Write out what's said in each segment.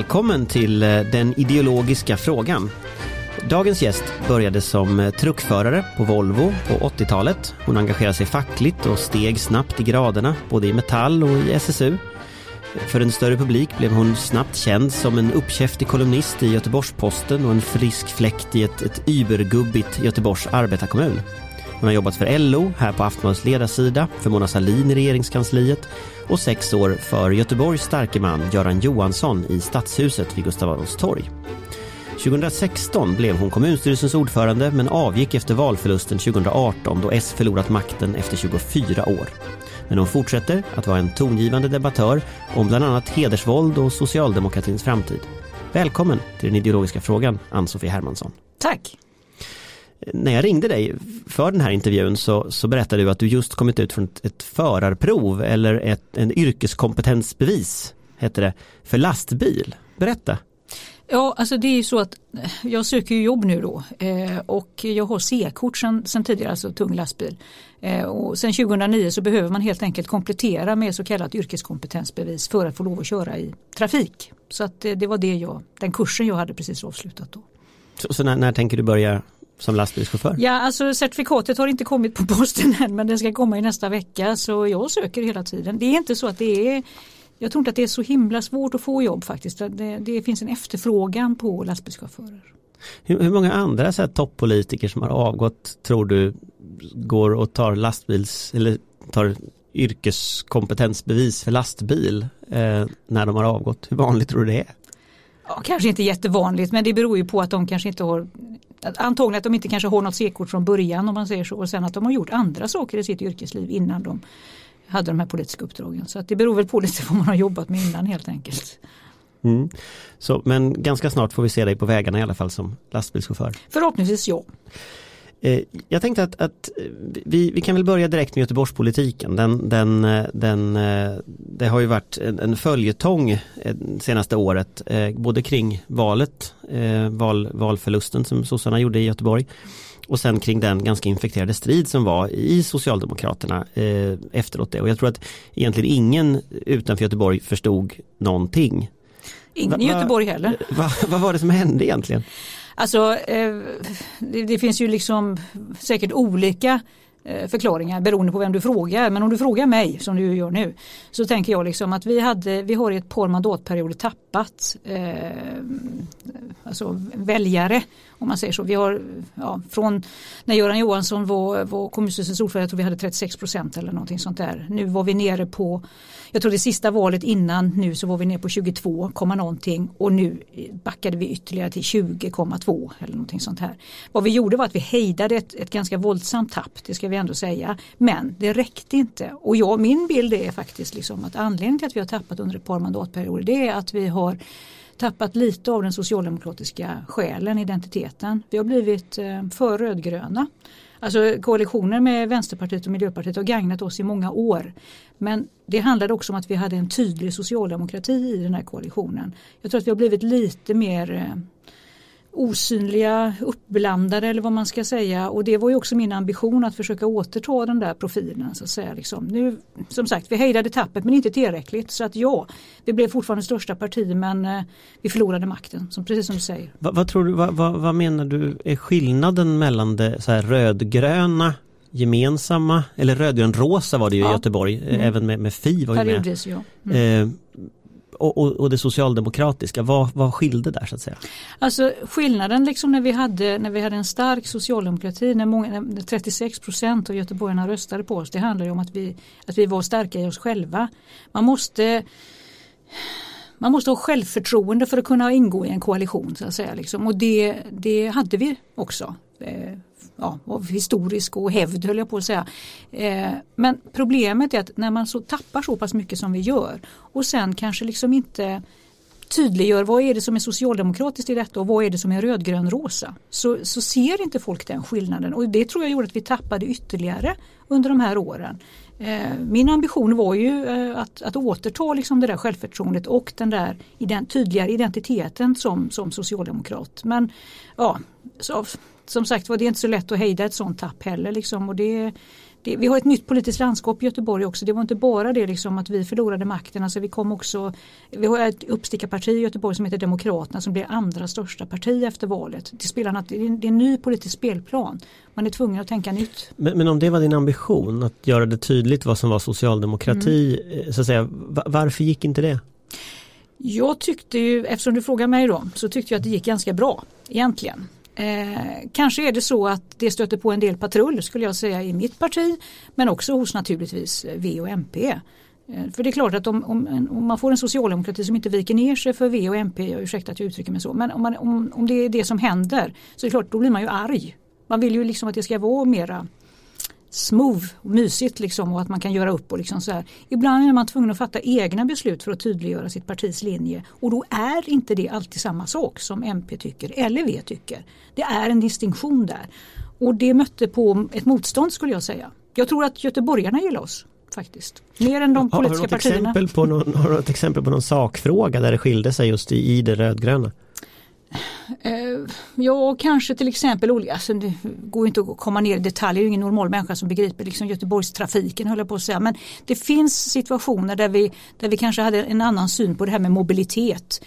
Välkommen till eh, den ideologiska frågan. Dagens gäst började som eh, truckförare på Volvo på 80-talet. Hon engagerade sig fackligt och steg snabbt i graderna, både i Metall och i SSU. För en större publik blev hon snabbt känd som en uppkäftig kolumnist i Göteborgs-Posten och en frisk fläkt i ett, ett übergubbigt Göteborgs arbetarkommun. Hon har jobbat för LO, här på Aftonbladets ledarsida, för Mona Sahlin i regeringskansliet och sex år för Göteborgs starke man Göran Johansson i Stadshuset vid Gustav Adolfs torg. 2016 blev hon kommunstyrelsens ordförande men avgick efter valförlusten 2018 då S förlorat makten efter 24 år. Men hon fortsätter att vara en tongivande debattör om bland annat hedersvåld och socialdemokratins framtid. Välkommen till den ideologiska frågan, Ann-Sofie Hermansson. Tack! När jag ringde dig för den här intervjun så, så berättade du att du just kommit ut från ett, ett förarprov eller ett, en yrkeskompetensbevis, heter det, för lastbil. Berätta. Ja, alltså det är ju så att jag söker ju jobb nu då eh, och jag har C-kort sedan, sedan tidigare, alltså tung lastbil. Eh, och sen 2009 så behöver man helt enkelt komplettera med så kallat yrkeskompetensbevis för att få lov att köra i trafik. Så att det, det var det jag, den kursen jag hade precis avslutat då. Så, så när, när tänker du börja som lastbilschaufför? Ja, alltså certifikatet har inte kommit på posten än men det ska komma i nästa vecka så jag söker hela tiden. Det är inte så att det är jag tror inte att det är så himla svårt att få jobb faktiskt. Det, det finns en efterfrågan på lastbilschaufförer. Hur, hur många andra så här, toppolitiker som har avgått tror du går och tar lastbils eller tar yrkeskompetensbevis för lastbil eh, när de har avgått? Hur vanligt tror du det är? Ja, kanske inte jättevanligt men det beror ju på att de kanske inte har Antagligen att de inte kanske har något C-kort från början om man säger så och sen att de har gjort andra saker i sitt yrkesliv innan de hade de här politiska uppdragen. Så att det beror väl på lite vad man har jobbat med innan helt enkelt. Mm. Så, men ganska snart får vi se dig på vägarna i alla fall som lastbilschaufför. Förhoppningsvis ja. Eh, jag tänkte att, att, vi, vi kan väl börja direkt med Göteborgspolitiken. Den, den, den, eh, det har ju varit en, en följetong eh, senaste året, både kring valet, val, valförlusten som sossarna gjorde i Göteborg och sen kring den ganska infekterade strid som var i Socialdemokraterna eh, efteråt det. Och jag tror att egentligen ingen utanför Göteborg förstod någonting. Ingen i Göteborg heller. Vad va, var det som hände egentligen? Alltså eh, det, det, finns ju liksom säkert olika eh, förklaringar beroende på vem du frågar. Men om du frågar mig som du gör nu så tänker jag liksom att vi, hade, vi har i ett par mandatperioder tappat eh, alltså väljare om man säger så. Vi har ja, från när Göran Johansson var, var kommunstyrelsens ordförande, jag tror vi hade 36 procent eller någonting sånt där. Nu var vi nere på jag tror det sista valet innan nu så var vi nere på 22, någonting och nu backade vi ytterligare till 20,2 eller någonting sånt här. Vad vi gjorde var att vi hejdade ett, ett ganska våldsamt tapp, det ska vi ändå säga. Men det räckte inte och jag, min bild är faktiskt liksom att anledningen till att vi har tappat under ett par mandatperioder det är att vi har tappat lite av den socialdemokratiska själen, identiteten. Vi har blivit eh, för rödgröna. Alltså koalitioner med Vänsterpartiet och Miljöpartiet har gagnat oss i många år. Men det handlade också om att vi hade en tydlig socialdemokrati i den här koalitionen. Jag tror att vi har blivit lite mer eh, osynliga, uppblandade eller vad man ska säga. Och det var ju också min ambition att försöka återta den där profilen. Så att säga, liksom. nu, som sagt, vi hejdade tappet men inte tillräckligt. Så att ja, vi blev fortfarande största parti men eh, vi förlorade makten, som, precis som du säger. Vad, vad tror du, vad, vad, vad, menar du är skillnaden mellan det så här rödgröna gemensamma, eller rödgrön-rosa var det ju ja. i Göteborg, mm. även med, med Fi var ju med. Ja. Mm. Eh, och, och, och, det socialdemokratiska, vad, vad skilde där så att säga? Alltså skillnaden liksom när vi hade, när vi hade en stark socialdemokrati, när, många, när 36 procent av göteborgarna röstade på oss, det handlar ju om att vi, att vi var starka i oss själva. Man måste man måste ha självförtroende för att kunna ingå i en koalition. Så att säga, liksom. Och det, det hade vi också. Eh, Ja, av historisk och hävd höll jag på att säga. Eh, men problemet är att när man så tappar så pass mycket som vi gör och sen kanske liksom inte tydliggör vad är det som är socialdemokratiskt i detta och vad är det som är rödgrön-rosa. Så, så ser inte folk den skillnaden och det tror jag gjorde att vi tappade ytterligare under de här åren. Eh, min ambition var ju eh, att, att återta liksom det där självförtroendet och den där ident tydligare identiteten som, som socialdemokrat. Men ja, så som sagt var det är inte så lätt att hejda ett sånt tapp heller. Liksom, och det, det, vi har ett nytt politiskt landskap i Göteborg också. Det var inte bara det liksom att vi förlorade makten. Alltså vi, kom också, vi har ett uppstickarparti i Göteborg som heter Demokraterna som blir andra största parti efter valet. Det, spelar, det är en ny politisk spelplan. Man är tvungen att tänka nytt. Men, men om det var din ambition att göra det tydligt vad som var socialdemokrati, mm. Eh, så att säga, varför gick inte det? Jag tyckte ju, eftersom du frågar mig då, så tyckte jag att det gick ganska bra egentligen. Eh, kanske är det så att det stöter på en del patrull skulle jag säga i mitt parti men också hos naturligtvis V och MP. Eh, för det är klart att om, om, om, man får en socialdemokrati som inte viker ner sig för V och MP, jag ursäkta att jag uttrycker mig så, men om, man, om, om det är det som händer så är det klart då blir man ju arg. Man vill ju liksom att det ska vara mera smooth och mysigt liksom och att man kan göra upp och liksom så här. Ibland är man tvungen att fatta egna beslut för att tydliggöra sitt partis linje och då är inte det alltid samma sak som MP tycker eller V tycker. Det är en distinktion där och det mötte på ett motstånd skulle jag säga. Jag tror att göteborgarna gillar oss faktiskt. Mer än de politiska har, har partierna. Exempel på någon, har du ett exempel på någon sakfråga där det skilde sig just i, i det rödgröna? Eh, ja, kanske till exempel olika, alltså det går inte att komma ner i detaljer, ingen normal människa som begriper liksom Göteborgstrafiken höll jag på att säga. Men det finns situationer där vi, där vi kanske hade en annan syn på det här med mobilitet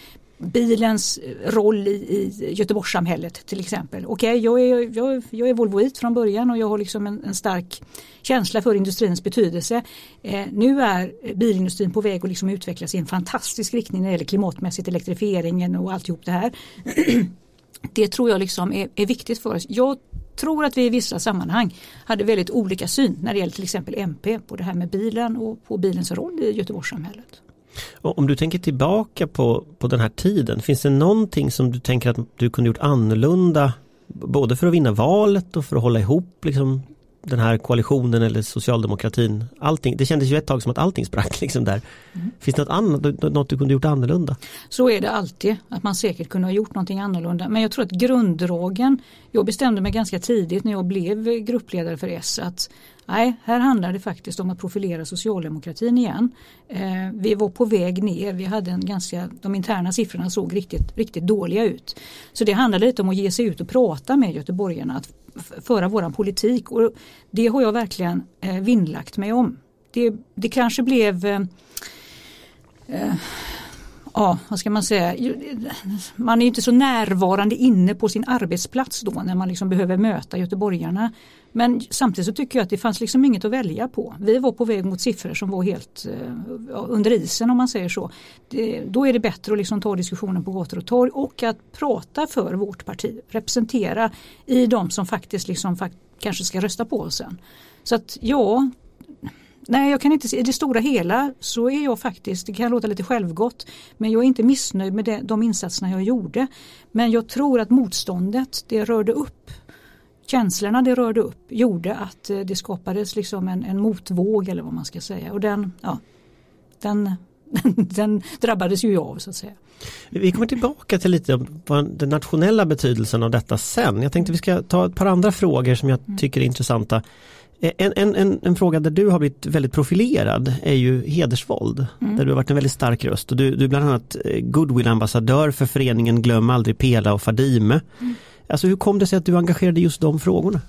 bilens eh, roll i, i Göteborgssamhället till exempel. Okej, okay, jag, är, jag, jag är Volvoit från början och jag har liksom en, en stark känsla för industrins betydelse. Eh, nu är eh, bilindustrin på väg att liksom utvecklas i en fantastisk riktning när det gäller klimatmässigt, elektrifieringen och alltihop det här. det tror jag liksom är, är viktigt för oss. Jag tror att vi i vissa sammanhang hade väldigt olika syn när det gäller till exempel MP på det här med bilen och på bilens roll i Göteborgssamhället. Om du tänker tillbaka på, på den här tiden, finns det någonting som du tänker att du kunde gjort annorlunda både för att vinna valet och för att hålla ihop liksom, den här koalitionen eller socialdemokratin. Allting, det kändes ju ett tag som att allting sprack liksom där. Mm. Finns det något annat, något du kunde gjort annorlunda? Så är det alltid, att man säkert kunde ha gjort någonting annorlunda. Men jag tror att grunddragen, jag bestämde mig ganska tidigt när jag blev gruppledare för S att Nej, här handlar det faktiskt om att profilera socialdemokratin igen. Eh, vi var på väg ner, vi hade en ganska, de interna siffrorna såg riktigt, riktigt dåliga ut. Så det handlar lite om att ge sig ut och prata med göteborgarna, att föra våran politik och det har jag verkligen eh, vinnlagt mig om. Det, det kanske blev eh, eh ja, vad ska man säga, man är inte så närvarande inne på sin arbetsplats då när man liksom behöver möta göteborgarna. Men samtidigt så tycker jag att det fanns liksom inget att välja på. Vi var på väg mot siffror som var helt uh, under isen om man säger så. Det, då är det bättre att liksom ta diskussionen på gator och torg och att prata för vårt parti, representera i de som faktiskt liksom, kanske ska rösta på oss sen. Så att ja, Nej, jag kan inte se, i det stora hela så är jag faktiskt, det kan låta lite självgott, men jag är inte missnöjd med det, de insatserna jag gjorde. Men jag tror att motståndet, det rörde upp känslorna det rörde upp gjorde att eh, det skapades liksom en, en motvåg eller vad man ska säga och den, ja, den, den drabbades ju jag av så att säga. Vi kommer tillbaka till lite den nationella betydelsen av detta sen. Jag tänkte vi ska ta ett par andra frågor som jag mm. tycker är intressanta. En, en, en, en, fråga där du har blivit väldigt profilerad är ju hedersvåld. Mm. Där du har varit en väldigt stark röst och du, du är bland annat eh, goodwill-ambassadör för föreningen Glöm aldrig Pela och Fadime. Mm. Alltså hur kom det sig att du engagerade just de frågorna?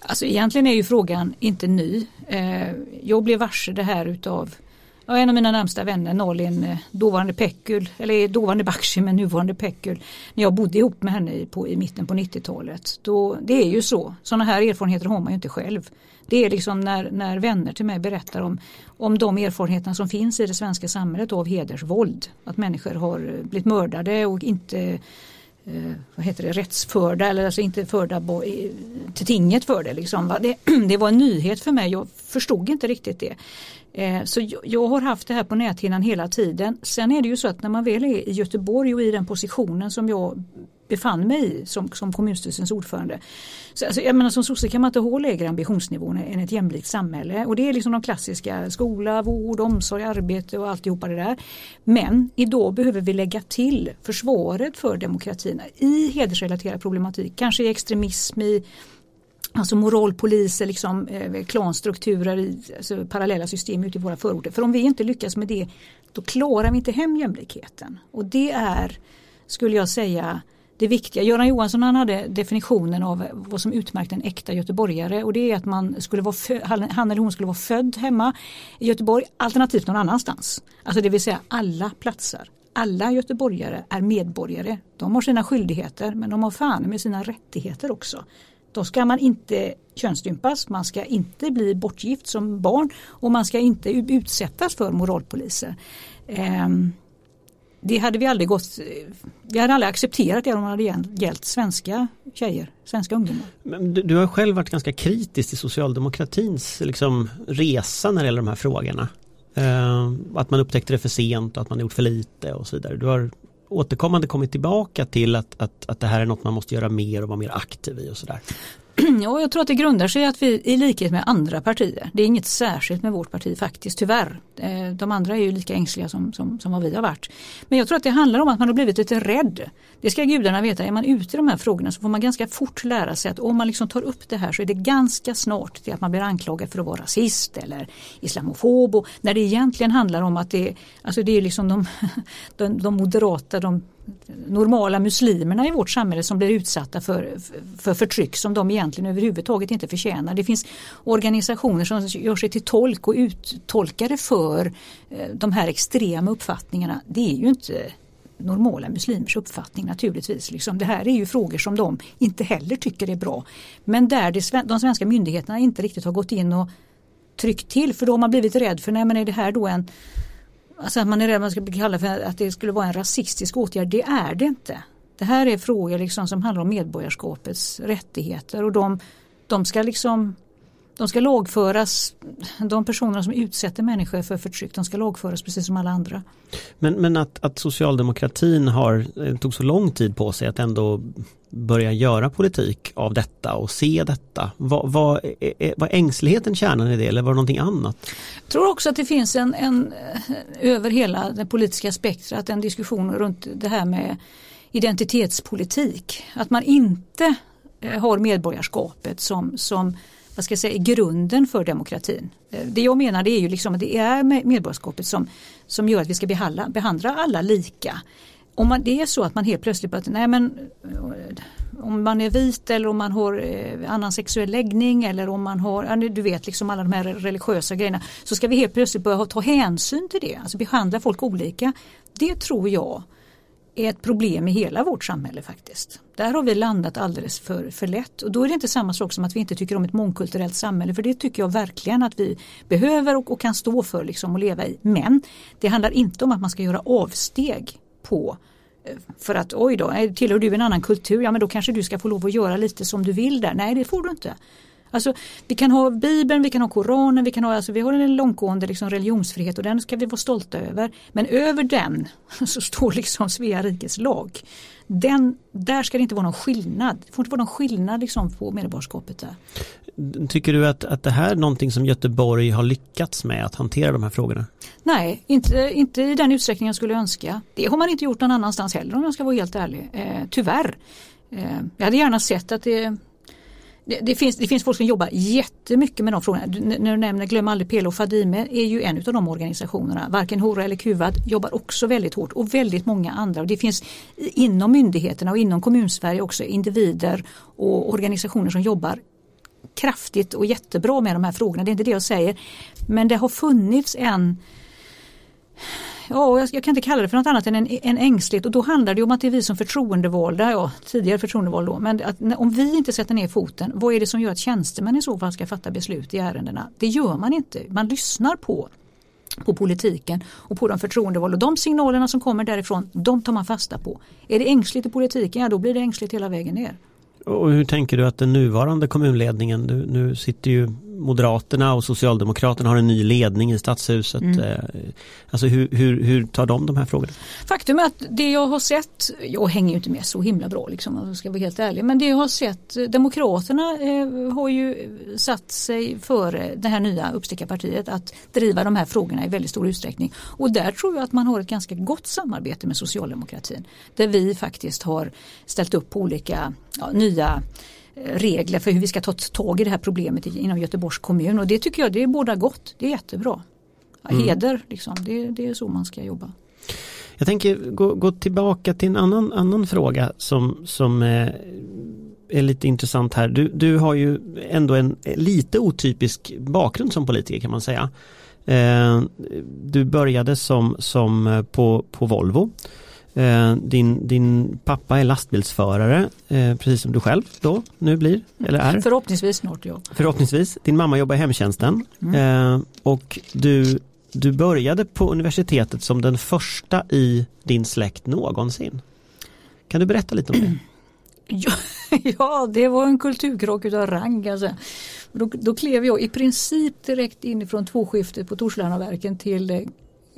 Alltså egentligen är ju frågan inte ny. Eh, jag blev varse det här utav en av mina närmsta vänner, Nalin, eh, dåvarande Pekul, eller dåvarande Bakshi men nuvarande Pekul, när jag bodde ihop med henne på, i mitten på 90-talet. det är ju så, sådana här erfarenheter har man ju inte själv. Det är liksom när, när vänner till mig berättar om, om de erfarenheter som finns i det svenska samhället av hedersvåld. Att människor har eh, blivit mördade och inte eh, vad heter det, rättsförda eller alltså inte förda till tinget för det. Liksom. Det, det var en nyhet för mig, jag förstod inte riktigt det. Eh, så jag har haft det här på näthinnan hela tiden. Sen är det ju så att när man väl är i Göteborg och i den positionen som jag befann mig i som, som kommunstyrelsens ordförande. Så, alltså, jag menar som sosse kan man inte ha lägre ambitionsnivå än ett jämlikt samhälle och det är liksom de klassiska skola, vård, omsorg, arbete och alltihopa det där. Men idag behöver vi lägga till försvaret för demokratin i hedersrelaterad problematik, kanske i extremism, i Alltså moralpoliser, liksom, eh, klanstrukturer i alltså, parallella system ute i våra förorter. För om vi inte lyckas med det då klarar vi inte hem jämlikheten. Och det är, skulle jag säga, det viktiga. Göran Johansson han hade definitionen av vad som utmärkte en äkta göteborgare och det är att man skulle vara han eller hon skulle vara född hemma i Göteborg alternativt någon annanstans. Alltså det vill säga alla platser. Alla göteborgare är medborgare. De har sina skyldigheter men de har fan med sina rättigheter också. Då ska man inte könsstympas, man ska inte bli bortgift som barn och man ska inte utsättas för moralpoliser. Um, det hade vi aldrig gått, vi hade aldrig accepterat det om det hade gällt svenska tjejer, svenska ungdomar. Men du, du har själv varit ganska kritisk till socialdemokratins liksom, resa när det gäller de här frågorna. Eh, att man upptäckte det för sent och att man gjort för lite och så vidare. Du har återkommande kommit tillbaka till att, att, att det här är något man måste göra mer och vara mer aktiv i och sådär. Ja, jag tror att det grundar sig att vi i likhet med andra partier, det är inget särskilt med vårt parti faktiskt, tyvärr. Eh, de andra är ju lika ängsliga som, som, som vad vi har varit. Men jag tror att det handlar om att man har blivit lite rädd. Det ska gudarna veta, är man ute i de här frågorna så får man ganska fort lära sig att om man liksom tar upp det här så är det ganska snart till att man blir anklagad för att vara rasist eller islamofob. Och när det egentligen handlar om att det, alltså det är liksom de, de, de moderata, de normala muslimerna i vårt samhälle som blir utsatta för, för förtryck som de egentligen överhuvudtaget inte förtjänar. Det finns organisationer som gör sig till tolk och uttolkare för eh, de här extrema uppfattningarna. Det är ju inte normala muslimers uppfattning naturligtvis. Liksom. Det här är ju frågor som de inte heller tycker är bra. Men där det, de svenska myndigheterna inte riktigt har gått in och tryckt till för då har man blivit rädd för nej men är det här då en Alltså att man är rädd man ska kalla för att det skulle vara en rasistisk åtgärd. Det är det inte. Det här är frågor liksom som handlar om medborgarskapets rättigheter och de, de ska liksom de ska lagföras, de personer som utsätter människor för förtryck, de ska lagföras precis som alla andra. Men, men att, att socialdemokratin har, eh, tog så lång tid på sig att ändå börja göra politik av detta och se detta. Var, var, var ängsligheten kärnan i det eller var det någonting annat? Jag tror också att det finns en, en över hela det politiska spektrat en diskussion runt det här med identitetspolitik. Att man inte eh, har medborgarskapet som, som vad ska jag säga, grunden för demokratin. Eh, det jag menar det är ju liksom att det är medborgarskapet som, som gör att vi ska behandla, behandla alla lika. Om man, det är så att man helt plötsligt bara, nej men eh, om man är vit eller om man har eh, annan sexuell läggning eller om man har, du vet liksom alla de här religiösa grejerna. Så ska vi helt plötsligt börja ta hänsyn till det, alltså behandla folk olika. Det tror jag är ett problem i hela vårt samhälle faktiskt. Där har vi landat alldeles för, för lätt och då är det inte samma sak som att vi inte tycker om ett mångkulturellt samhälle för det tycker jag verkligen att vi behöver och, och kan stå för liksom och leva i. Men det handlar inte om att man ska göra avsteg på eh, för att oj då, eh, tillhör du en annan kultur, ja men då kanske du ska få lov att göra lite som du vill där. Nej det får du inte. Alltså, vi kan ha Bibeln, vi kan ha Koranen, vi, kan ha, alltså, vi har en långtgående liksom, religionsfrihet och den ska vi vara stolta över. Men över den så står liksom Svea rikes lag. Den, där ska det inte vara någon skillnad. Det får inte vara någon skillnad liksom, på medborgarskapet där. Tycker du att, att det här är någonting som Göteborg har lyckats med att hantera de här frågorna? Nej, inte, inte i den utsträckning jag skulle önska. Det har man inte gjort någon annanstans heller om jag ska vara helt ärlig. Eh, tyvärr. Eh, jag hade gärna sett att det det, det, finns, det finns folk som jobbar jättemycket med de frågorna. När du nämner Glöm aldrig Pelo och Fadime är ju en av de organisationerna. Varken Hora eller Kuvad jobbar också väldigt hårt och väldigt många andra. Och det finns inom myndigheterna och inom kommunsverige också individer och organisationer som jobbar kraftigt och jättebra med de här frågorna. Det är inte det jag säger. Men det har funnits en ja, jag, jag, kan inte kalla det för något annat än en, en ängslighet och då handlar det om att det är vi som förtroendevalda, ja tidigare förtroendevalda då, men att, om vi inte sätter ner foten, vad är det som gör att tjänstemän i så fall ska fatta beslut i ärendena? Det gör man inte, man lyssnar på på politiken och på de förtroendevalda. De signalerna som kommer därifrån, de tar man fasta på. Är det ängsligt i politiken, ja då blir det ängsligt hela vägen ner. Och hur tänker du att den nuvarande kommunledningen, nu, nu sitter ju Moderaterna och Socialdemokraterna har en ny ledning i stadshuset. Mm. Eh, alltså hur, hur, hur, tar de de här frågorna? Faktum är att det jag har sett, jag hänger ju inte med så himla bra liksom, om jag ska vara helt ärlig, men det jag har sett, Demokraterna eh, har ju satt sig före det här nya uppstickarpartiet att driva de här frågorna i väldigt stor utsträckning. Och där tror jag att man har ett ganska gott samarbete med socialdemokratin. Där vi faktiskt har ställt upp på olika ja, nya regler för hur vi ska ta tag i det här problemet inom Göteborgs kommun och det tycker jag det är båda gott, det är jättebra. Mm. Heder, liksom, det, det är så man ska jobba. Jag tänker gå, gå tillbaka till en annan, annan fråga som, som eh, är lite intressant här. Du, du har ju ändå en lite otypisk bakgrund som politiker kan man säga. Eh, du började som, som eh, på, på Volvo. Din, din pappa är lastbilsförare, precis som du själv då nu blir, eller är. Förhoppningsvis snart ja. Förhoppningsvis. Din mamma jobbar i hemtjänsten mm. och du, du började på universitetet som den första i din släkt någonsin. Kan du berätta lite om det? Ja, det var en kulturkrock utav rang. Alltså. Då, då klev jag i princip direkt inifrån tvåskiftet på Torslandaverken till eh,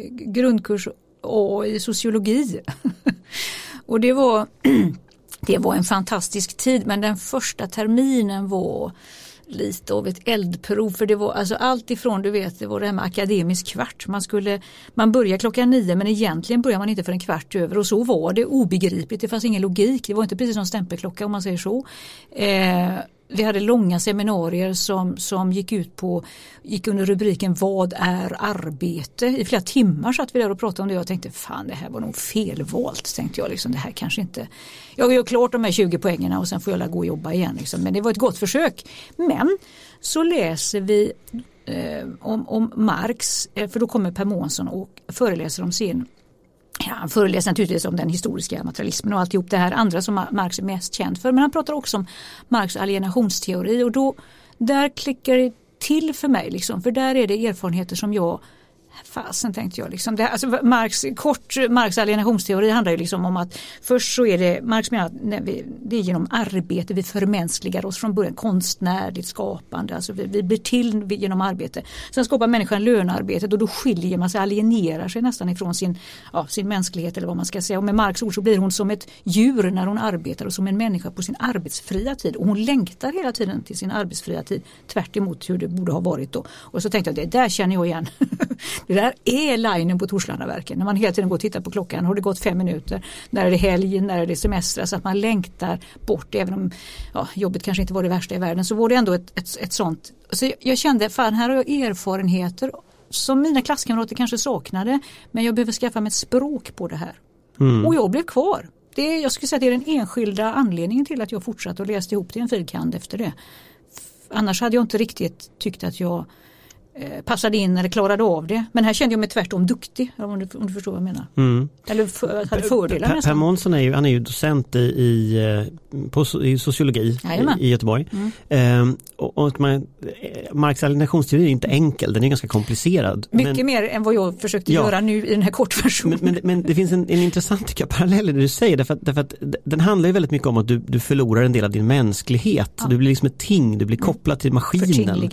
grundkurs A i sociologi. och det var, det var en fantastisk tid men den första terminen var lite av ett eldprov för det var alltså allt ifrån du vet det var det här med akademisk kvart. Man skulle man börjar klockan nio men egentligen börjar man inte för en kvart över och så var det obegripligt. Det fanns ingen logik. Det var inte precis som stämpelklocka om man säger så. Eh, vi hade långa seminarier som, som gick ut på, gick under rubriken Vad är arbete? I flera timmar satt vi där och pratade om det och jag tänkte fan det här var nog felvalt. Tänkte jag liksom, det här kanske inte, jag gör klart de här 20 poängerna och sen får jag gå och jobba igen. Liksom. Men det var ett gott försök. Men så läser vi eh, om, om Marx, eh, för då kommer Per Månsson och föreläser om sin Ja, han föreläser naturligtvis om den historiska materialismen och alltihop det här. Andra som Marx är mest känd för. Men han pratar också om Marx alienationsteori. Och då där klickar det till för mig liksom, för där är det erfarenheter som jag Fasen tänkte jag. Liksom. Det, alltså Marx, kort Marx alienationsteori handlar ju liksom om att först så är det, Marx menar att vi, det är genom arbete vi förmänskligar oss från början, konstnärligt skapande, alltså vi, vi blir till genom arbete. Sen skapar människan lönearbetet och då skiljer man sig, alienerar sig nästan ifrån sin, ja, sin mänsklighet eller vad man ska säga. Och med Marx ord så blir hon som ett djur när hon arbetar och som en människa på sin arbetsfria tid. Och hon längtar hela tiden till sin arbetsfria tid tvärt hur det borde ha varit då. Och så tänkte jag, det där känner jag igen. Det där är linen på Torslandaverken. När man hela tiden går och tittar på klockan. Har det gått fem minuter? När är det helg? När är det semester? Så att man längtar bort. Även om ja, jobbet kanske inte var det värsta i världen så var det ändå ett, ett, ett sånt. Så jag kände, fan här har jag erfarenheter som mina klasskamrater kanske saknade. Men jag behöver skaffa mig ett språk på det här. Mm. Och jag blev kvar. Det, jag skulle säga att det är den enskilda anledningen till att jag fortsatte och läste ihop till en filkand efter det. Annars hade jag inte riktigt tyckt att jag passade in eller klarade av det. Men här kände jag mig tvärtom duktig om du, om du förstår vad jag menar. Mm. Eller för, hade fördelar per, Per Månsson är ju, han är ju docent i, i, eh, på, i sociologi i, i, Göteborg. Mm. Ehm, och, och man, eh, Marx alienationsteori är inte enkel, den är ganska komplicerad. Mycket men, mer än vad jag försökte ja, göra nu i den här kortversionen. Men, men, men, det finns en, en intressant jag, parallell i det du säger därför att, därför att den handlar ju väldigt mycket om att du, du förlorar en del av din mänsklighet. Ja. Du blir liksom ett ting, du blir kopplad till maskinen.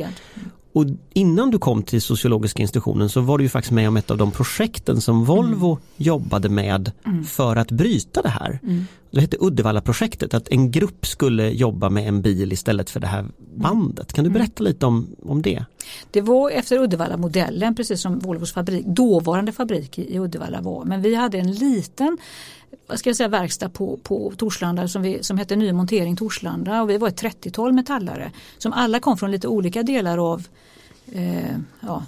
Och innan du kom till sociologiska institutionen så var du ju faktiskt med om ett av de projekten som Volvo mm. jobbade med mm. för att bryta det här. Mm. Det hette Uddevalla-projektet, att en grupp skulle jobba med en bil istället för det här bandet. Kan du mm. berätta lite om, om det? Det var efter Uddevalla-modellen, precis som Volvos fabrik, dåvarande fabrik i Uddevalla var. Men vi hade en liten vad ska jag säga, verkstad på, på Torslanda som, vi, som hette Ny Montering Torslanda och vi var ett 30-tal metallare som alla kom från lite olika delar av eh, ja,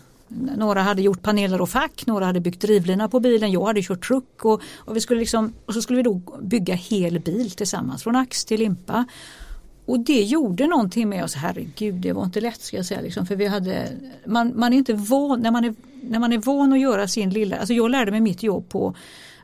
några hade gjort paneler och fack, några hade byggt drivlina på bilen, jag hade kört truck och, och, vi skulle liksom, och så skulle vi då bygga hel bil tillsammans från ax till limpa. Och det gjorde någonting med oss, herregud det var inte lätt ska jag säga. Liksom, för vi hade, man, man är inte van, när man är, när man är van att göra sin lilla, alltså jag lärde mig mitt jobb på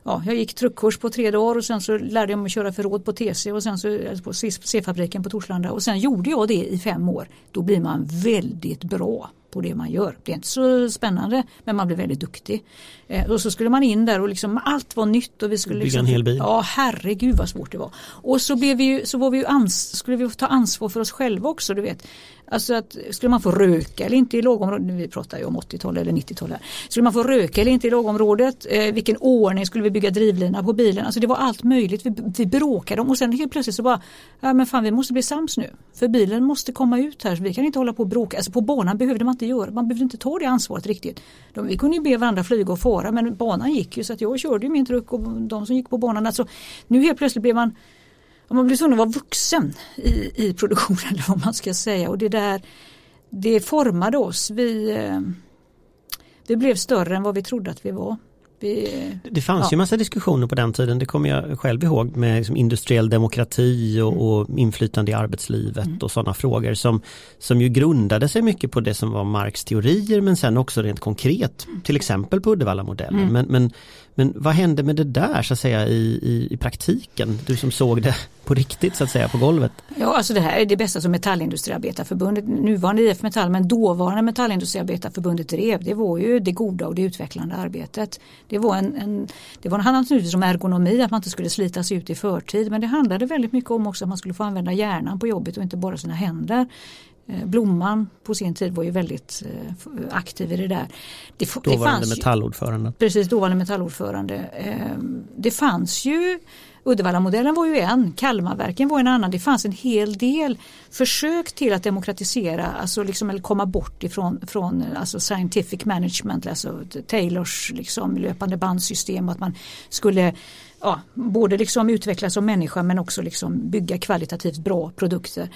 ja, jag gick truckkurs på tre dagar och sen så lärde jag mig att köra förråd på TC och sen så alltså på C-fabriken på Torslanda och sen gjorde jag det i fem år. Då blir man väldigt bra på det man gör. Det är inte så spännande men man blir väldigt duktig. Eh, och så skulle man in där och liksom allt var nytt. Och vi skulle Bygga liksom, en hel bil. Ja herregud vad svårt det var. Och så, blev vi, så var vi ans, skulle vi ta ansvar för oss själva också. Du vet. Alltså att skulle man få röka eller inte i lågområdet, vi pratar ju om 80-tal eller 90-tal här. Skulle man få röka eller inte i lågområdet, eh, vilken ordning skulle vi bygga drivlina på bilen, alltså det var allt möjligt. Vi, vi bråkade om och sen helt plötsligt så bara, ja men fan vi måste bli sams nu. För bilen måste komma ut här, så vi kan inte hålla på och bråka. Alltså på banan behövde man inte göra, man behövde inte ta det ansvaret riktigt. De, vi kunde ju be varandra flyga och fara men banan gick ju så att jag körde min truck och de som gick på banan. Alltså, nu helt plötsligt blev man man blir tvungen att vara vuxen i, i produktionen eller vad man ska säga och det där det formade oss. Vi, eh, vi blev större än vad vi trodde att vi var. Vi, det fanns ja. ju massa diskussioner på den tiden, det kommer jag själv ihåg med liksom industriell demokrati och, mm. och inflytande i arbetslivet mm. och sådana frågor som, som ju grundade sig mycket på det som var Marx teorier men sen också rent konkret, till exempel på Uddevallamodellen. Mm. Men, men men vad hände med det där så att säga i, i, i, praktiken? Du som såg det på riktigt så att säga på golvet. Ja alltså det här är det bästa som Metallindustriarbetarförbundet, nuvarande IF Metall men dåvarande Metallindustriarbetarförbundet drev. Det var ju det goda och det utvecklande arbetet. Det var en, en det var, handlade naturligtvis typ om ergonomi, att man inte skulle slitas ut i förtid men det handlade väldigt mycket om också att man skulle få använda hjärnan på jobbet och inte bara sina händer. Eh, Blomman på sin tid var ju väldigt eh, aktiv i det där. Det, dåvarande det metallordförande. Precis, dåvarande metallordförande. Eh, det fanns ju Uddevallamodellen var ju en, Kalmarverken var en annan. Det fanns en hel del försök till att demokratisera, alltså liksom, eller komma bort ifrån från, alltså scientific management, alltså Taylors liksom, löpande bandsystem. Att man skulle ja, både liksom utvecklas som människa men också liksom bygga kvalitativt bra produkter.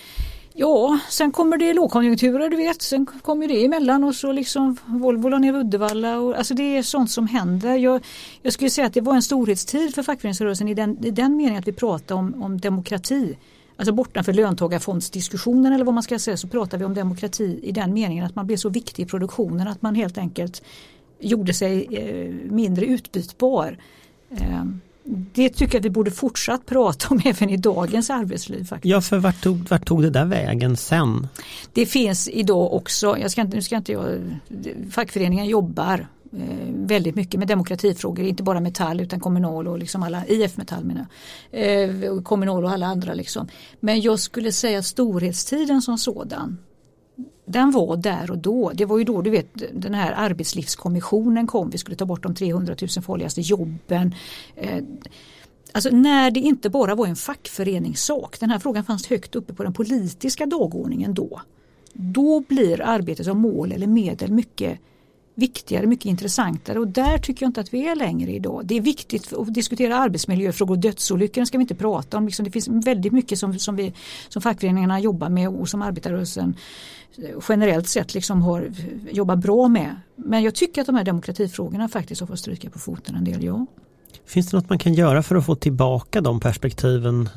Ja, sen kommer det lågkonjunkturer du vet, sen kommer det emellan och så liksom Volvo la ner Uddevalla och alltså det är sånt som händer. Jag, jag skulle säga att det var en storhetstid för fackföreningsrörelsen i den, i den meningen att vi pratar om, om demokrati. Alltså bortanför löntagarfondsdiskussionen eller vad man ska säga så pratar vi om demokrati i den meningen att man blev så viktig i produktionen att man helt enkelt gjorde sig eh, mindre utbytbar. Ehm, det tycker jag vi borde fortsatt prata om även i dagens arbetsliv. Faktiskt. Ja, för vart tog, vart tog det där vägen sen? Det finns idag också, jag ska inte, nu ska inte jag, fackföreningen jobbar eh, väldigt mycket med demokratifrågor, inte bara Metall utan Kommunal och liksom alla IF Metall menar eh, Kommunal och alla andra liksom. Men jag skulle säga storhetstiden som sådan den var där och då. Det var ju då du vet den här arbetslivskommissionen kom. Vi skulle ta bort de 300 000 farligaste jobben. Eh, alltså när det inte bara var en fackföreningssak. Den här frågan fanns högt uppe på den politiska dagordningen då. Då blir arbetet som mål eller medel mycket viktigare, mycket intressantare och där tycker jag inte att vi är längre idag. Det är viktigt att diskutera arbetsmiljöfrågor dödsolyckorna dödsolyckor ska vi inte prata om. Liksom det finns väldigt mycket som, som, vi, som fackföreningarna jobbar med och som arbetarrörelsen generellt sett liksom har jobbat bra med. Men jag tycker att de här demokratifrågorna faktiskt har fått stryka på foten en del, ja. Finns det något man kan göra för att få tillbaka de perspektiven?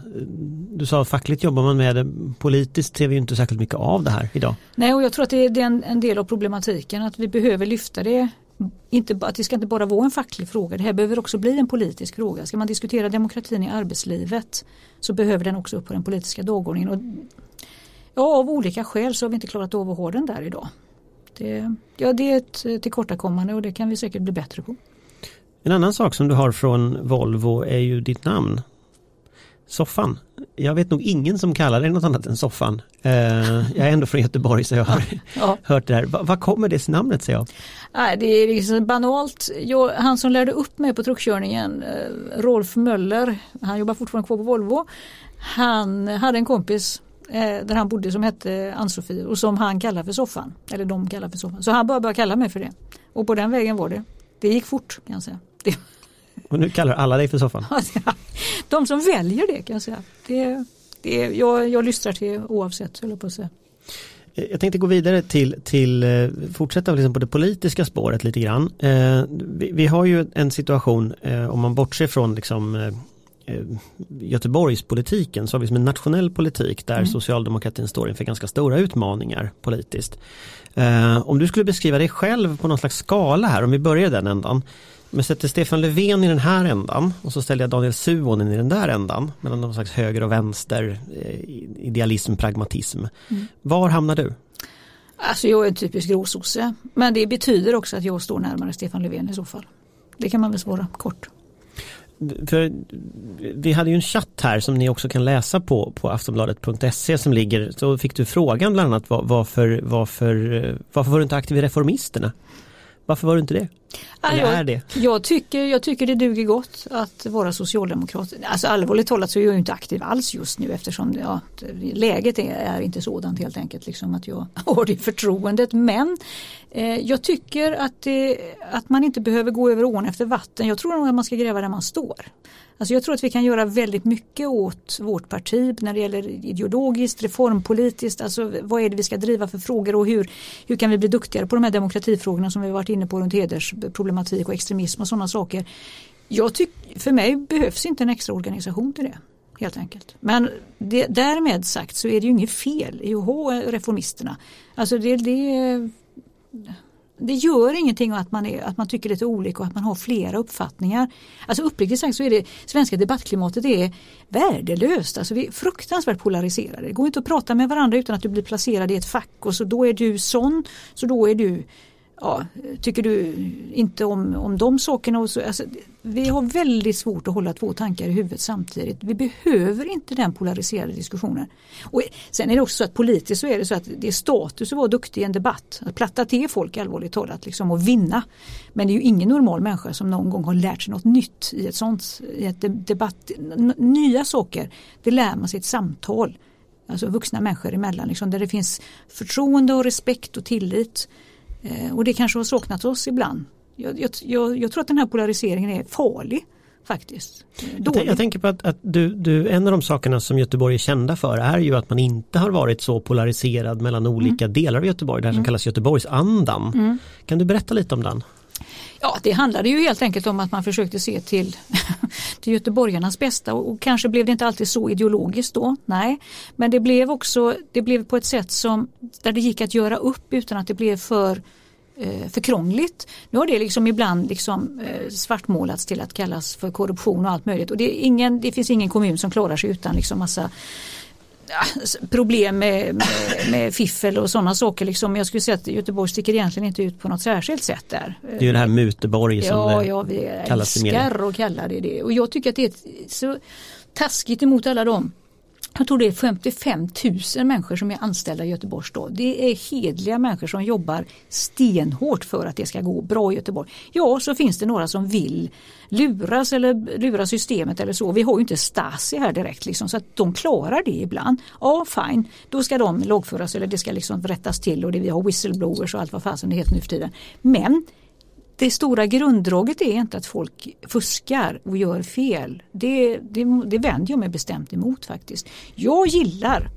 Du sa fackligt jobbar man med det, politiskt ser vi inte särskilt mycket av det här idag. Nej och jag tror att det är en, en del av problematiken att vi behöver lyfta det inte, att det ska inte bara vara en facklig fråga, det här behöver också bli en politisk fråga. Ska man diskutera demokratin i arbetslivet så behöver den också upp på den politiska dagordningen. Och, ja, av olika skäl så har vi inte klarat av att ha den där idag. Det, ja, det är ett tillkortakommande och det kan vi säkert bli bättre på. En annan sak som du har från Volvo är ju ditt namn. Soffan. Jag vet nog ingen som kallar dig något annat än Soffan. Uh, jag är ändå från Göteborg så jag har ja. hört det här. Vad kommer det namnet sig av? det är liksom banalt. Jag, han som lärde upp mig på truckkörningen, uh, Rolf Möller, han jobbar fortfarande kvar på Volvo. Han hade en kompis uh, där han bodde som hette Ann-Sofie och som han kallar för Soffan. Eller de kallar för Soffan. Så han bara började kalla mig för det. Och på den vägen var det. Det gick fort kan jag säga. Det. Och nu kallar alla dig för soffan? De som väljer det kan jag säga. Det, det, jag, jag lystrar till oavsett, höll på att säga. Jag tänkte gå vidare till, till eh, fortsätta liksom på det politiska spåret lite grann. Eh, vi, vi, har ju en situation, eh, om man bortser från liksom, eh, eh Göteborgspolitiken så har vi som en nationell politik där mm. socialdemokratin står inför ganska stora utmaningar politiskt. Eh, om du skulle beskriva dig själv på någon slags skala här, om vi börjar den ändan. Men sätter Stefan Löfven i den här ändan och så ställer jag Daniel Suonen i den där ändan mellan någon slags höger och vänster, eh, idealism, pragmatism. Mm. Var hamnar du? Alltså jag är en typisk gråsosse men det betyder också att jag står närmare Stefan Löfven i så fall. Det kan man väl svara kort. För vi hade ju en chatt här som ni också kan läsa på, på aftonbladet.se som ligger, så fick du frågan bland annat varför, varför, varför var du inte aktiv i Reformisterna? Varför var du inte det? Eller jag, är det? Jag tycker, jag tycker det duger gott att vara socialdemokrat. Alltså allvarligt talat så är jag inte aktiv alls just nu eftersom ja, läget är, är, inte sådant helt enkelt liksom att jag har det förtroendet. Men eh, jag tycker att, det, att man inte behöver gå över ån efter vatten. Jag tror nog att man ska gräva där man står. Alltså jag tror att vi kan göra väldigt mycket åt vårt parti när det gäller ideologiskt, reformpolitiskt, alltså vad är det vi ska driva för frågor och hur, hur kan vi bli duktigare på de här demokratifrågorna som vi varit inne på runt heders, problematik och extremism och sådana saker. Jag tyck, för mig behövs inte en extra organisation till det. Helt enkelt. Men det, därmed sagt så är det ju inget fel i att ha reformisterna. Alltså det, det, det gör ingenting att man, är, att man tycker lite olika och att man har flera uppfattningar. Alltså uppriktigt sagt så är det svenska debattklimatet är värdelöst. Alltså vi är fruktansvärt polariserade. Det går inte att prata med varandra utan att du blir placerad i ett fack och så då är du sån, så då är du ja, tycker du inte om, om de sakerna? Och så, alltså, vi har väldigt svårt att hålla två tankar i huvudet samtidigt. Vi behöver inte den polariserade diskussionen. Och sen är det också så att politiskt så är det så att det är status att vara duktig i en debatt. Att platta till folk allvarligt talat liksom, och vinna. Men det är ju ingen normal människa som någon gång har lärt sig något nytt i ett sånt i ett debatt. Nya saker, det lär man sig i ett samtal. Alltså vuxna människor emellan, liksom, där det finns förtroende och respekt och tillit. Eh, och det kanske har saknat oss ibland. Jag, jag, jag, tror att den här polariseringen är farlig faktiskt. Jag, jag, tänker på att, att du, du, en av de sakerna som Göteborg är kända för är ju att man inte har varit så polariserad mellan olika mm. delar av Göteborg, det här som mm. kallas Göteborgsandan. Mm. Kan du berätta lite om den? Ja, det handlade ju helt enkelt om att man försökte se till, till göteborgarnas bästa och, och, kanske blev det inte alltid så ideologiskt då, nej. Men det blev också, det blev på ett sätt som där det gick att göra upp utan att det blev för eh, för krångligt. Nu har det liksom ibland liksom eh, svartmålats till att kallas för korruption och allt möjligt och det, ingen, det finns ingen kommun som klarar sig utan liksom massa problem med, med, med, fiffel och sådana saker. Liksom. Jag skulle säga att Göteborg sticker egentligen inte ut på något särskilt sätt där. Det är ju det här Muteborg som ja, ja, vi kallas älskar att kalla det det. Och jag tycker att det är så taskigt emot alla dem jag tror det är 55 000 människor som är anställda i Göteborgs stad. Det är hedliga människor som jobbar stenhårt för att det ska gå bra i Göteborg. Ja, så finns det några som vill luras eller lura systemet eller så. Vi har ju inte Stasi här direkt liksom, så att de klarar det ibland. Ja, fine, då ska de lagföras eller det ska liksom rättas till och det, vi har whistleblowers och allt vad fasen det heter nu för tiden. Men det stora grunddraget är inte att folk fuskar och gör fel. Det, det, det vänder jag mig bestämt emot faktiskt. Jag gillar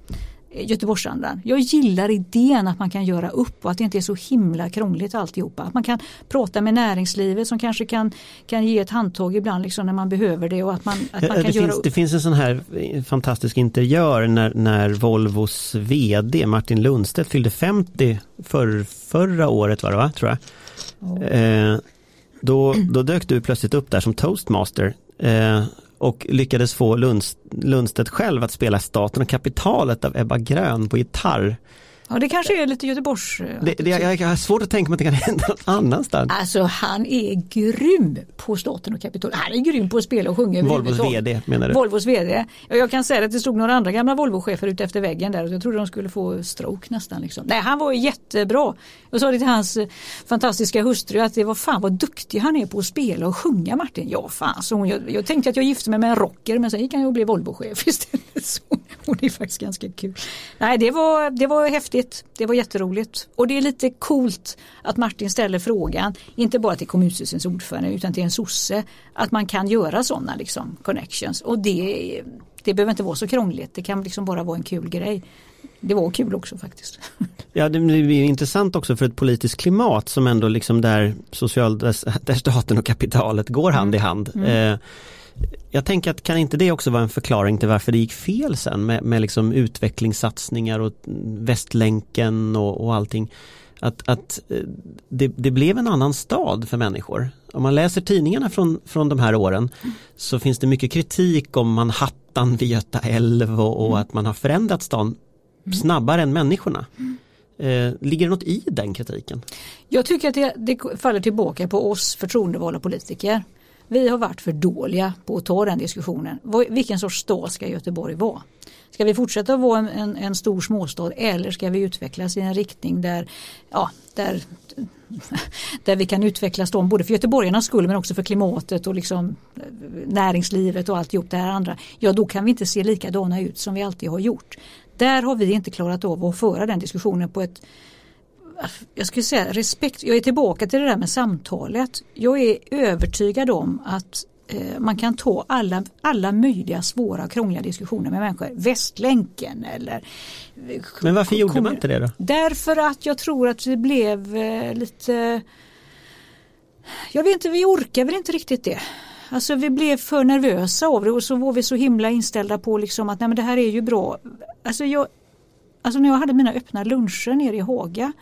Göteborgsandan. Jag gillar idén att man kan göra upp och att det inte är så himla krångligt alltihopa. Att man kan prata med näringslivet som kanske kan, kan ge ett handtag ibland liksom när man behöver det. Och att man, att man kan det, göra finns, upp. det finns en sån här fantastisk interiör när, när Volvos VD Martin Lundstedt fyllde 50 för, förra året var det va, tror jag. Eh, då, då dök du plötsligt upp där som toastmaster eh, och lyckades få Lundstedt själv att spela Staten och kapitalet av Ebba Grön på gitarr. Ja det kanske är lite Göteborgs... Eh, det, det, jag, jag har svårt att tänka mig att det kan hända någon annanstans. Alltså han är grym på Staten och Kapitol. Han är grym på att spela och sjunga. Volvos VD menar du? Volvos VD. Jag kan säga att det stod några andra gamla Volvo-chefer ute efter väggen där och jag trodde de skulle få stroke nästan. Liksom. Nej han var jättebra. Jag sa det till hans eh, fantastiska hustru att det var fan vad duktig han är på att spela och sjunga Martin. Ja fan, så hon, jag, jag tänkte att jag gifte mig med en rocker men sen gick han och blev Volvo-chef istället. Så, och det är faktiskt ganska kul. Nej det var, det var häftigt roligt. Det var jätteroligt. Och det är lite coolt att Martin ställer frågan, inte bara till kommunstyrelsens ordförande utan till en sosse, att man kan göra sådana liksom, connections. Och det, det behöver inte vara så krångligt, det kan liksom bara vara en kul grej. Det var kul också faktiskt. Ja det blir intressant också för ett politiskt klimat som ändå liksom där, social, där staten och kapitalet går hand i mm. hand. Mm. Eh, jag tänker att kan inte det också vara en förklaring till varför det gick fel sen med, med liksom utvecklingssatsningar och Västlänken och, och allting. Att, att eh, det, det, blev en annan stad för människor. Om man läser tidningarna från, från de här åren så finns det mycket kritik om Manhattan vid Göta älv och, och mm. att man har förändrat stan mm. snabbare än människorna. Eh, ligger det något i den kritiken? Jag tycker att det, det faller tillbaka på oss förtroendevalda politiker. Vi har varit för dåliga på att ta den diskussionen. Vilken sorts stad ska Göteborg vara? Ska vi fortsätta vara en, en, en stor småstad eller ska vi utvecklas i en riktning där, ja, där, där vi kan utvecklas dem både för göteborgarnas skull men också för klimatet och liksom eh, näringslivet och alltihop det här andra. Ja då kan vi inte se likadana ut som vi alltid har gjort. Där har vi inte klarat av att föra den diskussionen på ett jag skulle säga respekt, jag är tillbaka till det där med samtalet. Jag är övertygad om att eh, man kan ta alla, alla möjliga svåra krångliga diskussioner med människor. Västlänken eller eh, Men varför gjorde man inte det då? Därför att jag tror att det blev eh, lite Jag vet inte, vi orkar väl inte riktigt det. Alltså vi blev för nervösa av det och så var vi så himla inställda på liksom att nej men det här är ju bra. Alltså, jag, alltså när jag hade mina öppna luncher nere i Haga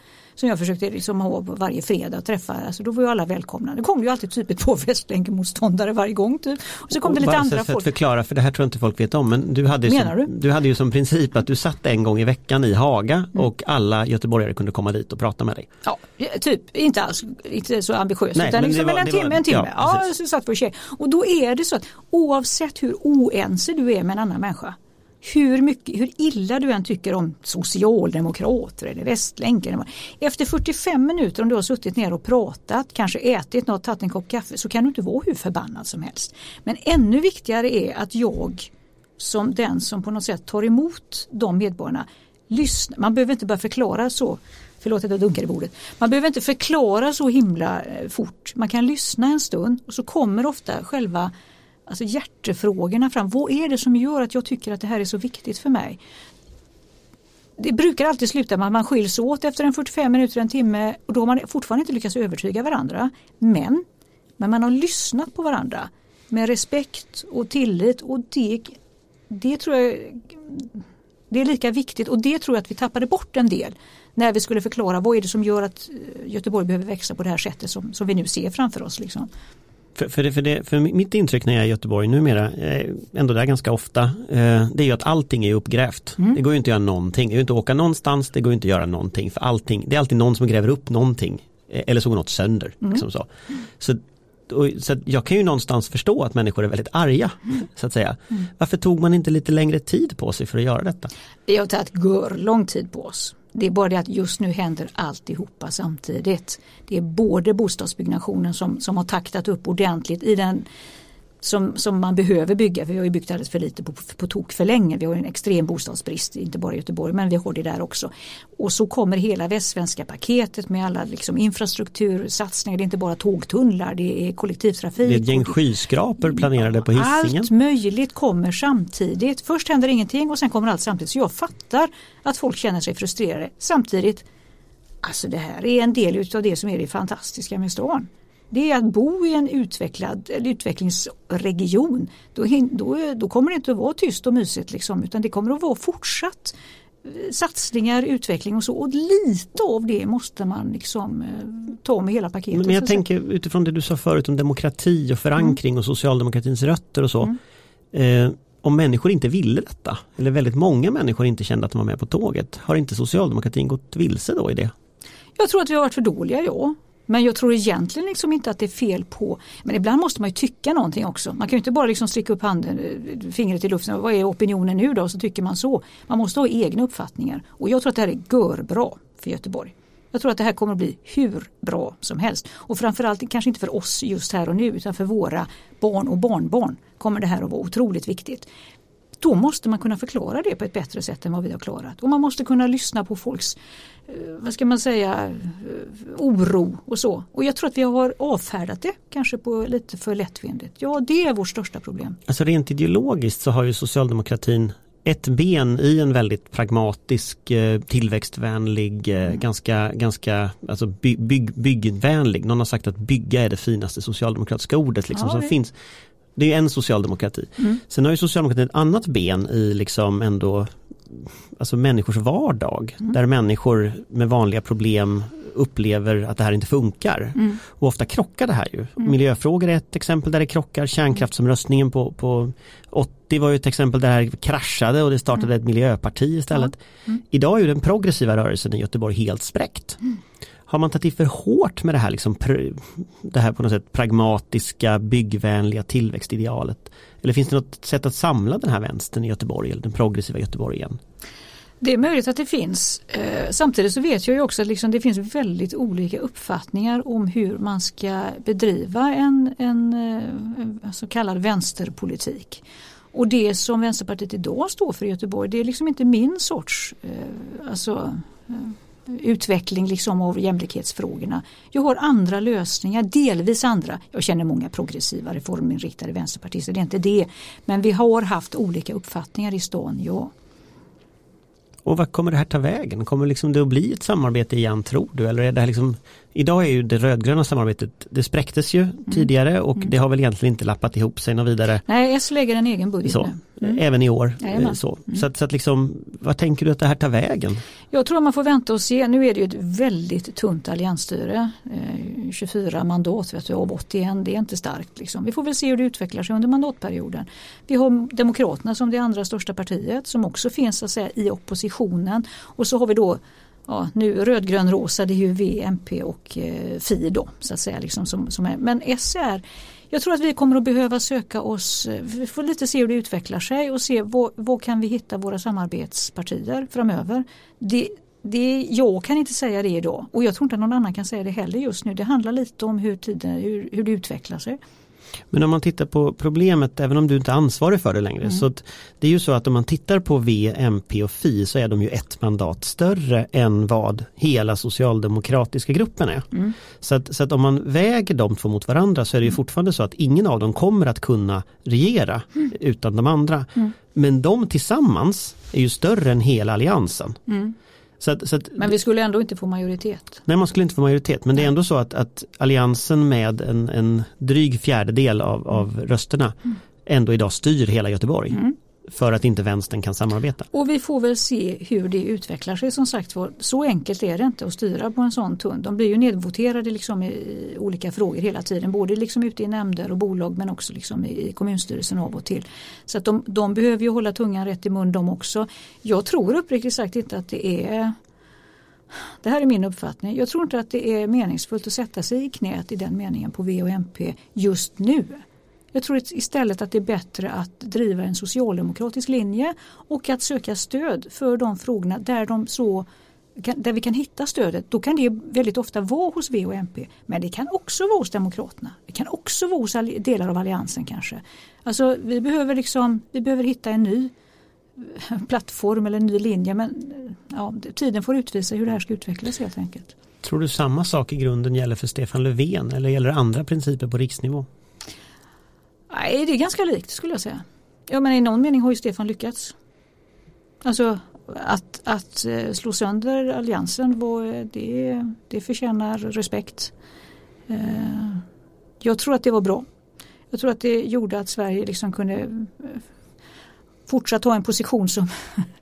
som jag försökte liksom ha varje fredag och träffa. Alltså då var ju alla välkomna. Det kom ju alltid typ ett par Västlänken-motståndare varje gång. Typ. Och så kom och det lite andra för folk. att förklara, för det här tror jag inte folk vet om. Men du hade, Menar som, du? du hade ju som princip att du satt en gång i veckan i Haga Mm. och alla göteborgare kunde komma dit och prata med dig. Ja, typ inte alls inte så ambitiöst Nej, utan men liksom var- en timme, var- en timme. ja, Ja, så satt vi och. Och då är det så att oavsett hur oense du är med en annan människa hur, mycket, hur illa du än tycker om socialdemokrater eller Västlänken. Efter 45 minuter om du har suttit ner och pratat, kanske ätit något, tagit en kopp kaffe så kan du inte vara hur förbannad som helst. Men ännu viktigare är att jag som den som på något sätt tar emot de medborgarna lyssnar. Man behöver inte bara förklara så Förlåt att jag dunkar i bordet. Man behöver inte förklara så himla eh, fort. Man kan lyssna en stund och så kommer ofta själva alltså hjärtefrågorna fram. Vad är det som gör att jag tycker att det här är så viktigt för mig? Det brukar alltid sluta med att man skiljs åt efter en 45 minuter, en timme och då har man fortfarande inte lyckats övertyga varandra. Men, men man har lyssnat på varandra med respekt och tillit och det, det tror jag det är lika viktigt och det tror jag att vi tappade bort en del när vi skulle förklara vad är det som gör att Göteborg behöver växa på det här sättet som, som vi nu ser framför oss. Liksom. För, för, det, för, det, för mitt intryck när jag är i Göteborg numera, eh, ändå där ganska ofta, eh, det är ju att allting är uppgrävt. Mm. Det går ju inte att göra någonting, det går inte att åka någonstans, det går ju inte att göra någonting. För allting, det är alltid någon som gräver upp någonting. eh, Eller så går något sönder. Mm. Liksom så. Så, och, så jag kan ju någonstans förstå att människor är väldigt arga. Mm. Så att säga. Varför tog man inte lite längre tid på sig för att göra detta? Vi har tagit gör lång tid på oss. Det är bara det att just nu händer alltihopa samtidigt. Det är både bostadsbyggnationen som, som har taktat upp ordentligt i den som, som man behöver bygga. För vi har ju byggt alldeles för lite på, på tok för länge. Vi har en extrem bostadsbrist, inte bara i Göteborg men vi har det där också. Och så kommer hela västsvenska paketet med alla liksom, infrastruktursatsningar. Det är inte bara tågtunnlar, det är kollektivtrafik. Det är ett gäng skyskrapor planerade på Hisingen. allt möjligt kommer samtidigt. Först händer ingenting och sen kommer allt samtidigt. Så jag fattar att folk känner sig frustrerade. Samtidigt, alltså det här är en del av det som är det fantastiska med stan. Det är att bo i en utvecklad utvecklingsregion. Då, då, då kommer det inte att vara tyst och mysigt liksom, utan det kommer att vara fortsatt eh, satsningar, utveckling och så. Och lite av det måste man liksom eh, ta med hela paketet. Men jag att säga. tänker utifrån det du sa förut om demokrati och förankring Mm. och socialdemokratins rötter och så. Eh, om människor inte ville detta, eller väldigt många människor inte kände att de var med på tåget, har inte socialdemokratin gått vilse då i det? Jag tror att vi har varit för dåliga, ja. Men jag tror egentligen liksom inte att det är fel på, men ibland måste man ju tycka någonting också. Man kan ju inte bara liksom sticka upp handen, eh, fingret i luften, vad är opinionen nu då? Så tycker man så. Man måste ha egna uppfattningar. Och jag tror att det här är görbra för Göteborg. Jag tror att det här kommer att bli hur bra som helst. Och framförallt kanske inte för oss just här och nu utan för våra barn och barnbarn kommer det här att vara otroligt viktigt. Då måste man kunna förklara det på ett bättre sätt än vad vi har klarat. Och man måste kunna lyssna på folks, vad ska man säga, eh, oro och så. Och jag tror att vi har avfärdat det kanske på lite för lättvindigt. Ja, det är vårt största problem. Alltså rent ideologiskt så har ju socialdemokratin ett ben i en väldigt pragmatisk, eh, tillväxtvänlig, eh, ganska, ganska alltså by, bygg, byggvänlig. Någon har sagt att bygga är det finaste socialdemokratiska ordet liksom, Ja, som det- finns. Det är en socialdemokrati. Sen har ju socialdemokratin ett annat ben i liksom ändå alltså människors vardag. Där människor med vanliga problem upplever att det här inte funkar. Och ofta krockar det här ju. Miljöfrågor är ett exempel där det krockar. Kärnkraftsomröstningen på, på 80 var ju ett exempel där det här kraschade och det startade ett miljöparti istället. Idag är ju den progressiva rörelsen i Göteborg helt spräckt. Har man tagit i för hårt med det här, liksom, det här på något sätt pragmatiska, byggvänliga tillväxtidealet? Eller finns det något sätt att samla den här vänstern i Göteborg, eller den progressiva Göteborg igen? Det är möjligt att det finns. Eh, samtidigt så vet jag ju också att liksom det finns väldigt olika uppfattningar om hur man ska bedriva en, en, eh, en så kallad vänsterpolitik. Och det som Vänsterpartiet idag står för i Göteborg det är liksom inte min sorts eh, alltså, utveckling liksom av jämlikhetsfrågorna. Jag har andra lösningar, delvis andra. Jag känner många progressiva reforminriktade vänsterpartister, det är inte det. Men vi har haft olika uppfattningar i stan, ja. Och vad kommer det här ta vägen? Kommer liksom det att bli ett samarbete igen tror du? Eller är det här liksom, idag är ju det rödgröna samarbetet, det spräcktes ju mm. tidigare och mm. det har väl egentligen inte lappat ihop sig något vidare. Nej, S lägger en egen budget så, nu. Mm. Även i år. Jajamän. Så, mm. så, att, så att liksom, vad tänker du att det här tar vägen? Jag tror man får vänta och se. Nu är det ju ett väldigt tunt alliansstyre. Eh, 24 mandat vet du, av 81, det är inte starkt. Liksom. Vi får väl se hur det utvecklar sig under mandatperioden. Vi har Demokraterna som det andra största partiet som också finns så att säga, i oppositionen. Och så har vi då ja, nu rödgrön rosa det är ju V, MP och eh, Fi då så att säga. Liksom, som, som är. Men S är jag tror att vi kommer att behöva söka oss, eh, vi får lite se hur det utvecklar sig och se var, kan vi hitta våra samarbetspartier framöver. Det, det, jag kan inte säga det idag och jag tror inte att någon annan kan säga det heller just nu. Det handlar lite om hur, tiden, hur, hur det utvecklar sig. Men om man tittar på problemet, även om du inte är ansvarig för det längre, mm. så det är ju så att om man tittar på V, MP och Fi så är de ju ett mandat större än vad hela socialdemokratiska gruppen är. Mm. Så, att, så att om man väger de två mot varandra så är det ju mm. fortfarande så att ingen av dem kommer att kunna regera mm. utan de andra. Mm. Men de tillsammans är ju större än hela alliansen. Mm. Så att, så att, men vi skulle ändå inte få majoritet. Nej man skulle inte få majoritet men det är ändå så att, att alliansen med en, en dryg fjärdedel av, av rösterna mm. ändå idag styr hela Göteborg. Mm. För att inte vänstern kan samarbeta. Och vi får väl se hur det utvecklar sig som sagt Så enkelt är det inte att styra på en sån tunn. De blir ju nedvoterade liksom i olika frågor hela tiden. Både liksom ute i nämnder och bolag men också liksom i kommunstyrelsen av och till. Så att de, de behöver ju hålla tungan rätt i mun de också. Jag tror uppriktigt sagt inte att det är det här är min uppfattning. Jag tror inte att det är meningsfullt att sätta sig i knät i den meningen på V och MP just nu. Jag tror istället att det är bättre att driva en socialdemokratisk linje och att söka stöd för de frågorna där, de så, där vi kan hitta stödet. Då kan det väldigt ofta vara hos V och MP men det kan också vara hos Demokraterna. Det kan också vara hos delar av Alliansen kanske. Alltså vi behöver, liksom, vi behöver hitta en ny plattform eller en ny linje men ja, tiden får utvisa hur det här ska utvecklas helt enkelt. Tror du samma sak i grunden gäller för Stefan Löfven eller gäller det andra principer på riksnivå? Nej, det är ganska likt skulle jag säga. Ja, men i någon mening har ju Stefan lyckats. Alltså att, att eh, slå sönder alliansen, eh, det, det förtjänar respekt. Eh, jag tror att det var bra. Jag tror att det gjorde att Sverige liksom kunde fortsatt ha en position som,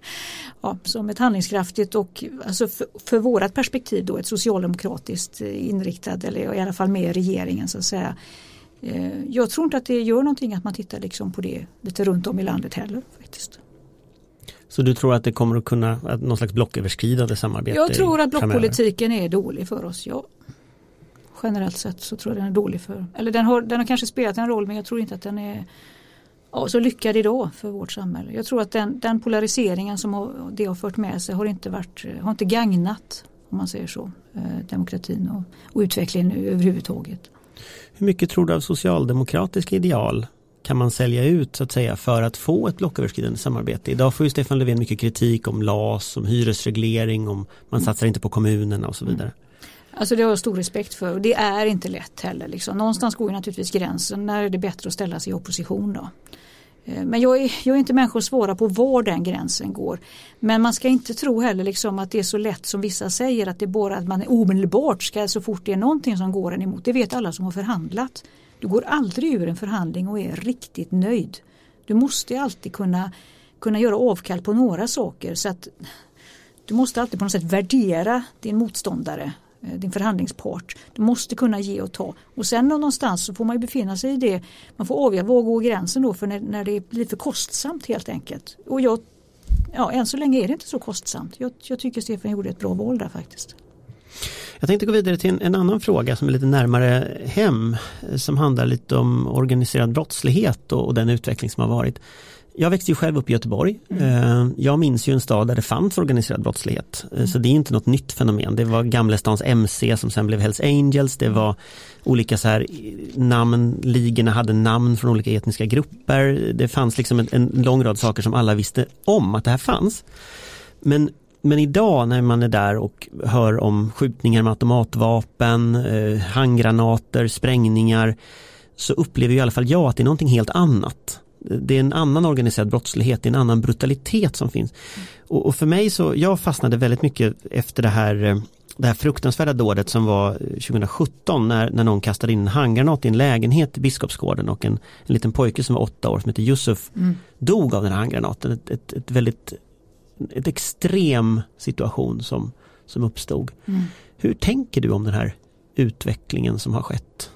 ja, som ett handlingskraftigt och alltså för, för vårat perspektiv då ett socialdemokratiskt inriktat eller i alla fall med regeringen så att säga Eh, jag tror inte att det gör någonting att man tittar liksom på det lite runt om i landet heller. faktiskt. Så du tror att det kommer att kunna, att någon slags blocköverskridande samarbete? Jag tror att blockpolitiken är dålig för oss, ja. Generellt sett så tror jag den är dålig för, eller den har, den har kanske spelat en roll men jag tror inte att den är ja, så lyckad idag för vårt samhälle. Jag tror att den, den polariseringen som har, det har fört med sig har inte, varit, har inte gagnat, om man säger så, eh, demokratin och, och utvecklingen överhuvudtaget. Hur mycket tror du av socialdemokratiska ideal kan man sälja ut så att säga för att få ett blocköverskridande samarbete? Idag får ju Stefan Löfven mycket kritik om LAS, om hyresreglering, om man satsar inte på kommunerna och så vidare. Alltså det har jag stor respekt för och det är inte lätt heller. Liksom. Någonstans går ju naturligtvis gränsen. När är det bättre att ställa sig i opposition då? Eh, men jag är, jag är inte människa att svara på var den gränsen går. Men man ska inte tro heller liksom att det är så lätt som vissa säger att det är bara att man omedelbart ska så fort det är någonting som går en emot. Det vet alla som har förhandlat. Du går aldrig ur en förhandling och är riktigt nöjd. Du måste alltid kunna, kunna göra avkall på några saker. så att Du måste alltid på något sätt värdera din motståndare Eh, din förhandlingspart. Du måste kunna ge och ta. Och sen någonstans så får man ju befinna sig i det. Man får avgöra var går gränsen då för när, när det blir för kostsamt helt enkelt. Och jag, ja, än så länge är det inte så kostsamt. Jag, jag tycker Stefan gjorde ett bra val där faktiskt. Jag tänkte gå vidare till en, en, annan fråga som är lite närmare hem. Eh, som handlar lite om organiserad brottslighet och, och den utveckling som har varit. Jag växte ju själv upp i Göteborg. Mm. Eh, jag minns ju en stad där det fanns organiserad brottslighet. Eh, mm. Så det är inte något nytt fenomen. Det var Gamlestans MC som sen blev Hells Angels. Det var olika så här namn, ligorna hade namn från olika etniska grupper. Det fanns liksom en, en lång rad saker som alla visste om att det här fanns. Men men idag när man är där och hör om skjutningar med automatvapen, eh, handgranater, sprängningar så upplever i alla fall jag att det är någonting helt annat det är en annan organiserad brottslighet, det är en annan brutalitet som finns. Och, och för mig så, jag fastnade väldigt mycket efter det här eh, det här fruktansvärda dådet som var 2017 när, när någon kastade in en handgranat i en lägenhet i Biskopsgården och en, en liten pojke som var åtta år som heter Yusuf mm. dog av den här handgranaten. Ett, ett, ett väldigt ett extrem situation som, som uppstod. Mm. Hur tänker du om den här utvecklingen som har skett?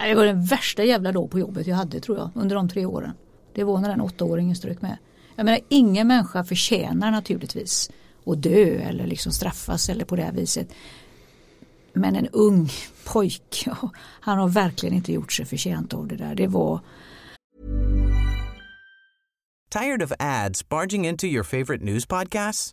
Det var den värsta jävla dag på jobbet jag hade tror jag under de tre åren. Det var när den åttaåringen strök med. Jag menar ingen människa förtjänar naturligtvis att dö eller liksom straffas eller på det här viset. Men en ung pojk, han har verkligen inte gjort sig förtjänt av det där. Det var Tired of ads barging into your favorite news podcasts?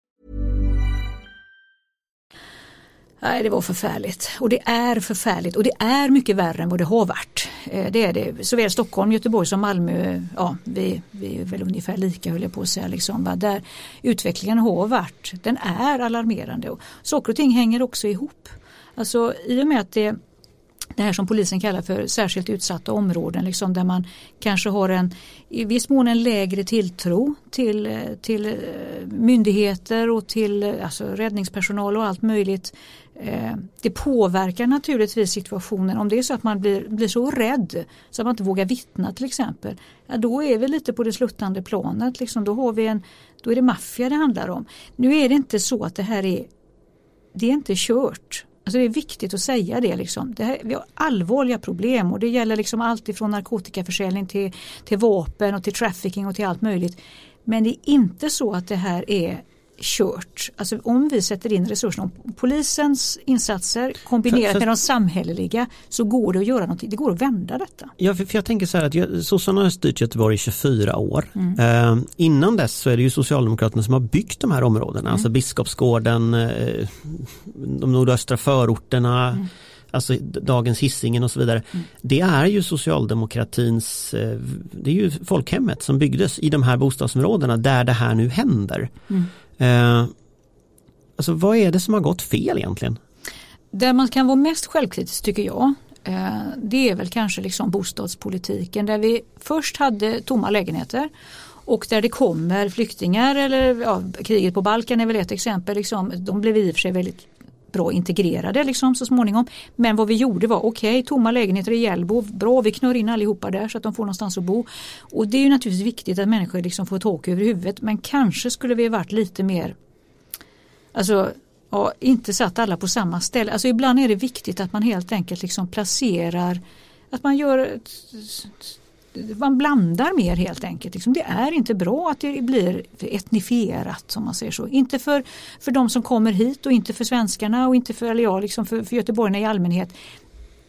Nej, det var förfärligt och det är förfärligt och det är mycket värre än vad det har varit. Eh, det är det. Såväl Stockholm, Göteborg som Malmö, ja vi, vi är väl ungefär lika höll jag på att säga. Liksom, där utvecklingen har varit, den är alarmerande. Och saker och ting hänger också ihop. Alltså i och med att det det här som polisen kallar för särskilt utsatta områden liksom där man kanske har en i viss mån en lägre tilltro till, eh, till eh, myndigheter och till alltså räddningspersonal och allt möjligt. Eh, det påverkar naturligtvis situationen om det är så att man blir, blir så rädd så att man inte vågar vittna till exempel. Ja, då är vi lite på det sluttande planet. Liksom. Då, har vi en, då är det maffia det handlar om. Nu är det inte så att det här är det är inte kört. Alltså det är viktigt att säga det. Liksom. det här, vi har allvarliga problem och det gäller liksom allt ifrån narkotikaförsäljning till, till vapen och till trafficking och till allt möjligt. Men det är inte så att det här är kört. Alltså om vi sätter in resurserna, polisens insatser kombinerat för, för, med de samhälleliga så går det att göra någonting, det går att vända detta. Ja, för, för jag tänker så här att sossarna har styrt Göteborg i 24 år. Mm. Eh, innan dess så är det ju Socialdemokraterna som har byggt de här områdena, mm. alltså Biskopsgården, eh, de nordöstra förorterna, mm alltså dagens hissingen och så vidare. Mm. Det är ju socialdemokratins, eh, det är ju folkhemmet som byggdes i de här bostadsområdena där det här nu händer. Mm. Eh, alltså vad är det som har gått fel egentligen? Där man kan vara mest självkritisk tycker jag eh, det är väl kanske liksom bostadspolitiken där vi först hade tomma lägenheter och där det kommer flyktingar eller ja, kriget på Balkan är väl ett exempel. Liksom, de blev i och för sig väldigt bra integrerade liksom så småningom. Men vad vi gjorde var okej, okay, tomma lägenheter i Hjällbo, bra vi knör in allihopa där så att de får någonstans att bo. Och det är ju naturligtvis viktigt att människor liksom får tak över huvudet men kanske skulle vi varit lite mer Alltså ja, inte satt alla på samma ställe. Alltså ibland är det viktigt att man helt enkelt liksom placerar att man gör man blandar mer helt enkelt. Liksom, det är inte bra att det blir etnifierat som man säger så. Inte för, för de som kommer hit och inte för svenskarna och inte för, eller jag, liksom för, för göteborgarna i allmänhet.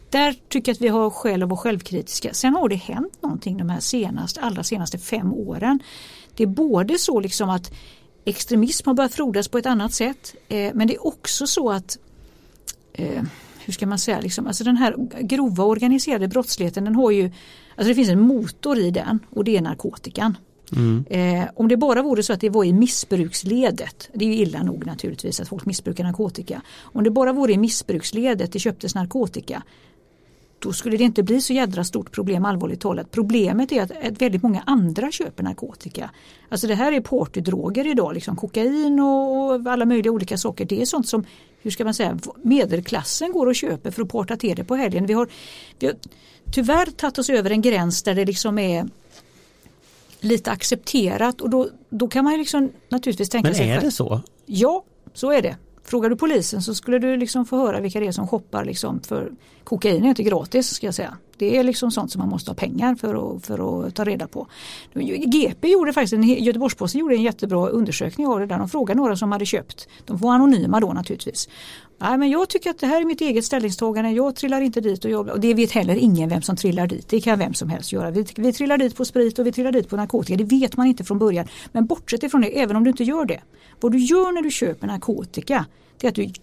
Där tycker jag att vi har skäl att vara självkritiska. Sen har det hänt någonting de här senaste, allra senaste fem åren. Det är både så liksom att extremism har börjat frodas på ett annat sätt eh, men det är också så att eh, hur ska man säga, liksom, alltså den här grova organiserade brottsligheten den har ju Alltså det finns en motor i den och det är narkotikan. Mm. Eh, om det bara vore så att det var i missbruksledet, det är ju illa nog naturligtvis att folk missbrukar narkotika. Om det bara vore i missbruksledet det köptes narkotika då skulle det inte bli så jädra stort problem allvarligt talat. Problemet är att, väldigt många andra köper narkotika. Alltså det här är partydroger idag, liksom kokain och alla möjliga olika saker. Det är sånt som, hur ska man säga, medelklassen går och köper för att parta till det på helgen. Vi har, vi har tyvärr tagit oss över en gräns där det liksom är lite accepterat och då, då kan man ju liksom naturligtvis tänka Men sig. Men är det så? Ja, så är det. Frågar du polisen så skulle du liksom få höra vilka det är som shoppar liksom för kokain är inte gratis ska jag säga. Det är liksom sånt som man måste ha pengar för att, för att ta reda på. GP gjorde faktiskt, en, Göteborgsposten gjorde en jättebra undersökning av det där. De frågade några som hade köpt. De var anonyma då naturligtvis. Nej, men jag tycker att det här är mitt eget ställningstagande. Jag trillar inte dit och jobbar. Och det vet heller ingen vem som trillar dit. Det kan vem som helst göra. Vi, vi trillar dit på sprit och vi trillar dit på narkotika. Det vet man inte från början. Men bortsett ifrån det, även om du inte gör det. Vad du gör när du köper narkotika det är att du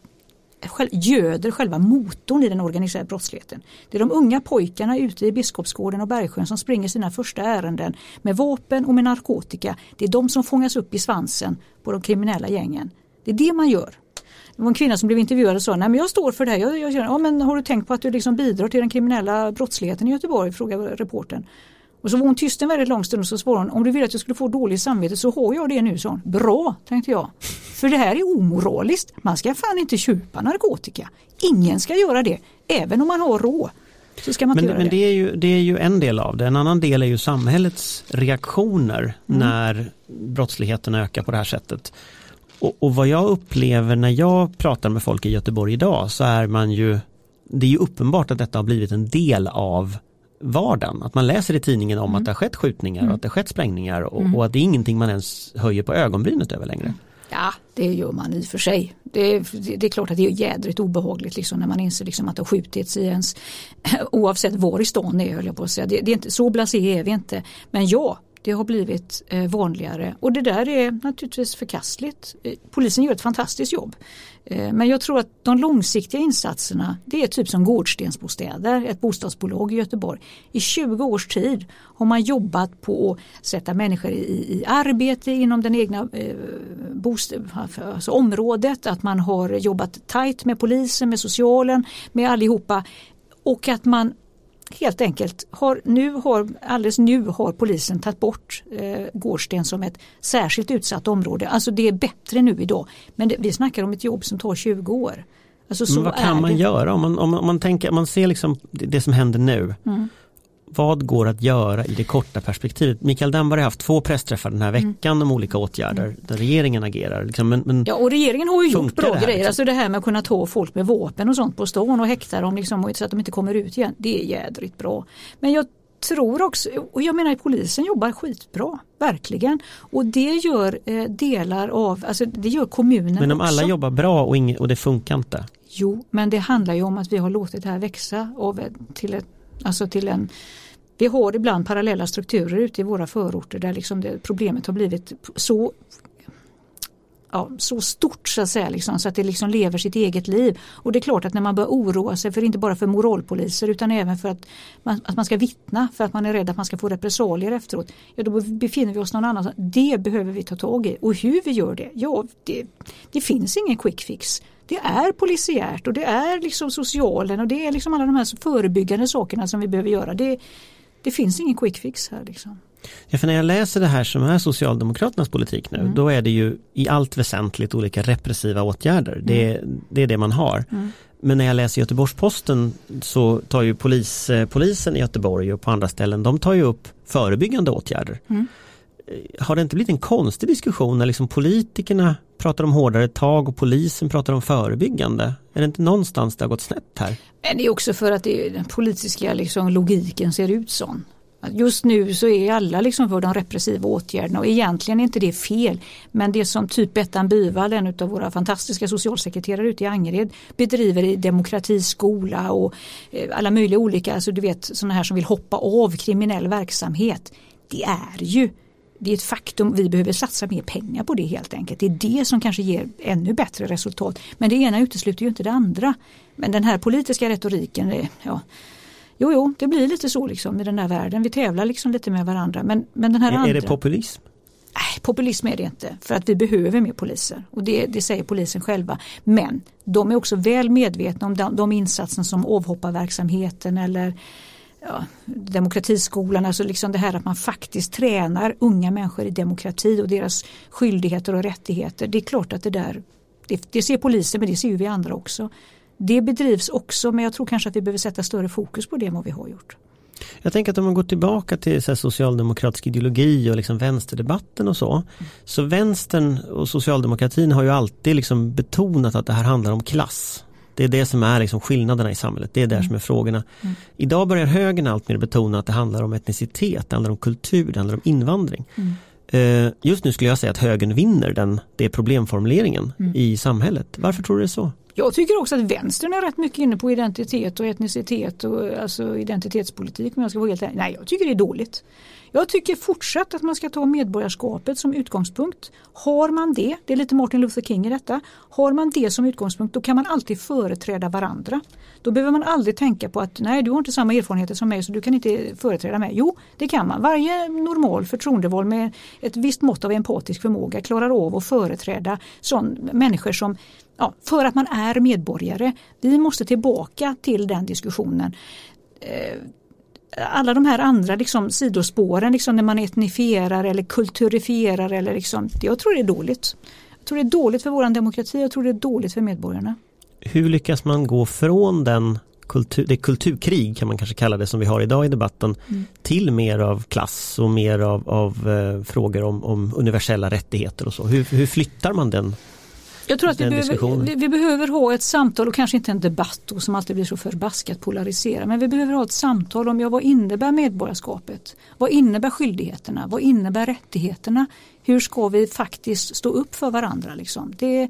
göder själva motorn i den organiserade brottsligheten. Det är de unga pojkarna ute i Biskopsgården och Bergsjön som springer sina första ärenden med vapen och med narkotika. Det är de som fångas upp i svansen på de kriminella gängen. Det är det man gör. Det var en kvinna som blev intervjuad och sa, nej men jag står för det här. Jag, jag, ja, men har du tänkt på att du liksom bidrar till den kriminella brottsligheten i Göteborg? frågade reporten. Och så var hon tyst en väldigt lång stund och så svarade hon, om du vill att jag skulle få dåligt samvete så har jag det nu, sa hon. Bra, tänkte jag. För det här är omoraliskt. Man ska fan inte köpa narkotika. Ingen ska göra det, även om man har råd. Så ska man men inte men det. det, är ju, det är ju en del av det. En annan del är ju samhällets reaktioner Mm. när brottsligheten ökar på det här sättet. Och, och vad jag upplever när jag pratar med folk i Göteborg idag så är man ju det är ju uppenbart att detta har blivit en del av vardagen. Att man läser i tidningen om att det har skett skjutningar och att det har skett sprängningar och, och att det är ingenting man ens höjer på ögonbrynet över längre. Ja, det gör man i och för sig. Det, det, det är klart att det är jädrigt obehagligt liksom, när man inser liksom, att det har skjutits i ens, oavsett var i stan det är höll jag på att säga. Det, det är inte, så blasé är vi inte. Men ja, det har blivit eh, vanligare och det där är naturligtvis förkastligt. Eh, polisen gör ett fantastiskt jobb. Eh, men jag tror att de långsiktiga insatserna det är typ som Gårdstensbostäder, ett bostadsbolag i Göteborg. I 20 års tid har man jobbat på att sätta människor i, i arbete inom den egna eh, bost- alltså området, att man har jobbat tajt med polisen, med socialen, med allihopa och att man helt enkelt har nu har, alldeles nu har polisen tagit bort eh, Gårdsten som ett särskilt utsatt område. Alltså det är bättre nu idag. Men det, vi snackar om ett jobb som tar 20 år. Alltså vad kan man det. göra om man, om, man- om man tänker, man ser liksom det, det som händer nu. Mm. Vad går att göra i det korta perspektivet? Mikael Damberg har haft två pressträffar den här Mm. veckan om olika åtgärder där regeringen agerar. Liksom, men, men, Ja och regeringen har ju gjort bra det här, grejer. liksom? Alltså det här med att kunna ta folk med vapen och sånt på stan och häkta dem liksom, så att de inte kommer ut igen. Det är jädrigt bra. Men jag tror också, och jag menar polisen jobbar skitbra, verkligen. Och det gör eh, delar av, alltså det gör kommunen men om också. alla jobbar bra och, ing, och det funkar inte. Jo, men det handlar ju om att vi har låtit det här växa av, till, ett, alltså till en vi har ibland parallella strukturer ute i våra förorter där liksom det, problemet har blivit så ja, så stort så att säga liksom, så att det liksom lever sitt eget liv. Och det är klart att när man börjar oroa sig för inte bara för moralpoliser utan även för att man, att man ska vittna för att man är rädd att man ska få repressalier efteråt. Ja då befinner vi oss någon annanstans. Det behöver vi ta tag i och hur vi gör det, ja det, det finns ingen quick fix. Det är polisiärt och det är liksom socialen och det är liksom alla de här förebyggande sakerna som vi behöver göra. Det, det finns ingen quick fix här liksom. Ja, för när jag läser det här som är Socialdemokraternas politik nu, Mm. då är det ju i allt väsentligt olika repressiva åtgärder. Det, Mm. det är det man har. Men när jag läser Göteborgs-Posten så tar ju polis, eh, polisen i Göteborg och på andra ställen, de tar ju upp förebyggande åtgärder. Eh, har det inte blivit en konstig diskussion när liksom politikerna pratar om hårdare tag och polisen pratar om förebyggande? Är det inte någonstans det har gått snett här? Men det är också för att det, den politiska liksom, logiken ser ut sån. Just nu så är alla liksom för de repressiva åtgärderna och egentligen är inte det fel. Men det som typ Bettan Byvall, en av våra fantastiska socialsekreterare ute i Angered, bedriver i demokratiskola och eh, alla möjliga olika, alltså du vet sådana här som vill hoppa av kriminell verksamhet. Det är ju det är ett faktum, vi behöver satsa mer pengar på det helt enkelt. Det är det som kanske ger ännu bättre resultat. Men det ena utesluter ju inte det andra. Men den här politiska retoriken, ja, jo, jo, det blir lite så liksom i den här världen. Vi tävlar liksom lite med varandra. Men, men den här Är, andra, är det populism? Nej, populism är det inte. För att vi behöver mer poliser. Och det, det säger polisen själva. Men de är också väl medvetna om de, de insatser som avhopparverksamheten eller ja, demokratiskolan, alltså liksom det här att man faktiskt tränar unga människor i demokrati och deras skyldigheter och rättigheter. Det är klart att det där, det, det ser polisen men det ser ju vi andra också. Det bedrivs också men jag tror kanske att vi behöver sätta större fokus på det än vad vi har gjort. Jag tänker att om man går tillbaka till så här, socialdemokratisk ideologi och liksom vänsterdebatten och så. Så vänstern och socialdemokratin har ju alltid liksom betonat att det här handlar om klass. Det är det som är liksom skillnaderna i samhället, det är där som är frågorna. Idag börjar högern alltmer betona att det handlar om etnicitet, det handlar om kultur, det handlar om invandring. Eh, Just nu skulle jag säga att högern vinner den, det problemformuleringen i samhället. Varför tror du det är så? Jag tycker också att vänstern är rätt mycket inne på identitet och etnicitet och alltså identitetspolitik om jag ska vara helt ärlig. Nej, jag tycker det är dåligt. Jag tycker fortsatt att man ska ta medborgarskapet som utgångspunkt. Har man det, det är lite Martin Luther King i detta, har man det som utgångspunkt då kan man alltid företräda varandra. Då behöver man aldrig tänka på att nej du har inte samma erfarenheter som mig så du kan inte företräda mig. Jo det kan man. Varje normal förtroendevald med ett visst mått av empatisk förmåga klarar av att företräda sån, människor som ja, för att man är medborgare. Vi måste tillbaka till den diskussionen. Eh, alla de här andra liksom, sidospåren liksom, när man etnifierar eller kulturifierar. Eller liksom, jag tror det är dåligt. Jag tror det är dåligt för vår demokrati, jag tror det är dåligt för medborgarna. Hur lyckas man gå från den kultur, det kulturkrig kan man kanske kalla det som vi har idag i debatten mm. till mer av klass och mer av, av eh, frågor om, om, universella rättigheter och så. Hur, hur flyttar man den jag tror att vi behöver, vi, vi behöver, ha ett samtal och kanske inte en debatt då, som alltid blir så förbaskat polariserad. Men vi behöver ha ett samtal om ja, vad innebär medborgarskapet? Vad innebär skyldigheterna? Vad innebär rättigheterna? Hur ska vi faktiskt stå upp för varandra? Liksom? Det,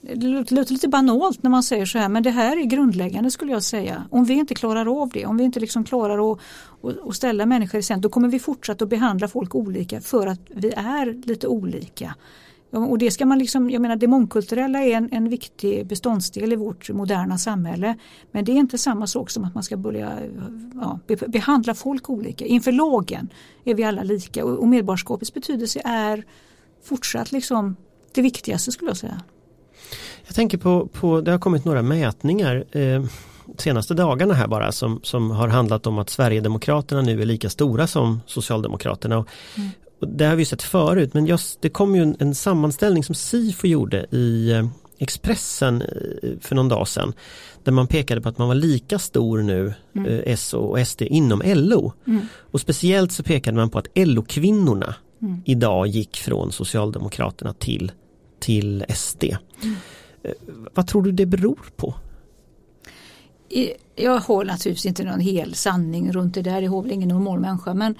det låter lite banalt när man säger så här men det här är grundläggande skulle jag säga. Om vi inte klarar av det, om vi inte liksom klarar att, att ställa människor i centrum då kommer vi fortsätta att behandla folk olika för att vi är lite olika. Och det ska man liksom, jag menar det mångkulturella är en, en viktig beståndsdel i vårt moderna samhälle. Men det är inte samma sak som att man ska börja ja, behandla folk olika. Inför lagen är vi alla lika och, och medborgarskapets betydelse är fortsatt liksom det viktigaste skulle jag säga. Jag tänker på, på det har kommit några mätningar eh, senaste dagarna här bara som, som har handlat om att Sverigedemokraterna nu är lika stora som Socialdemokraterna. Och, mm det har vi sett förut men just, det kom ju en, en sammanställning som SIFO gjorde i eh, Expressen eh, för någon dag sedan. Där man pekade på att man var lika stor nu, mm. eh, S och SD, inom LO. Mm. Och speciellt så pekade man på att LO-kvinnorna mm. idag gick från Socialdemokraterna till, till SD. Mm. Vad tror du det beror på? Jag har naturligtvis inte någon hel sanning runt det där, det har väl ingen normal människa men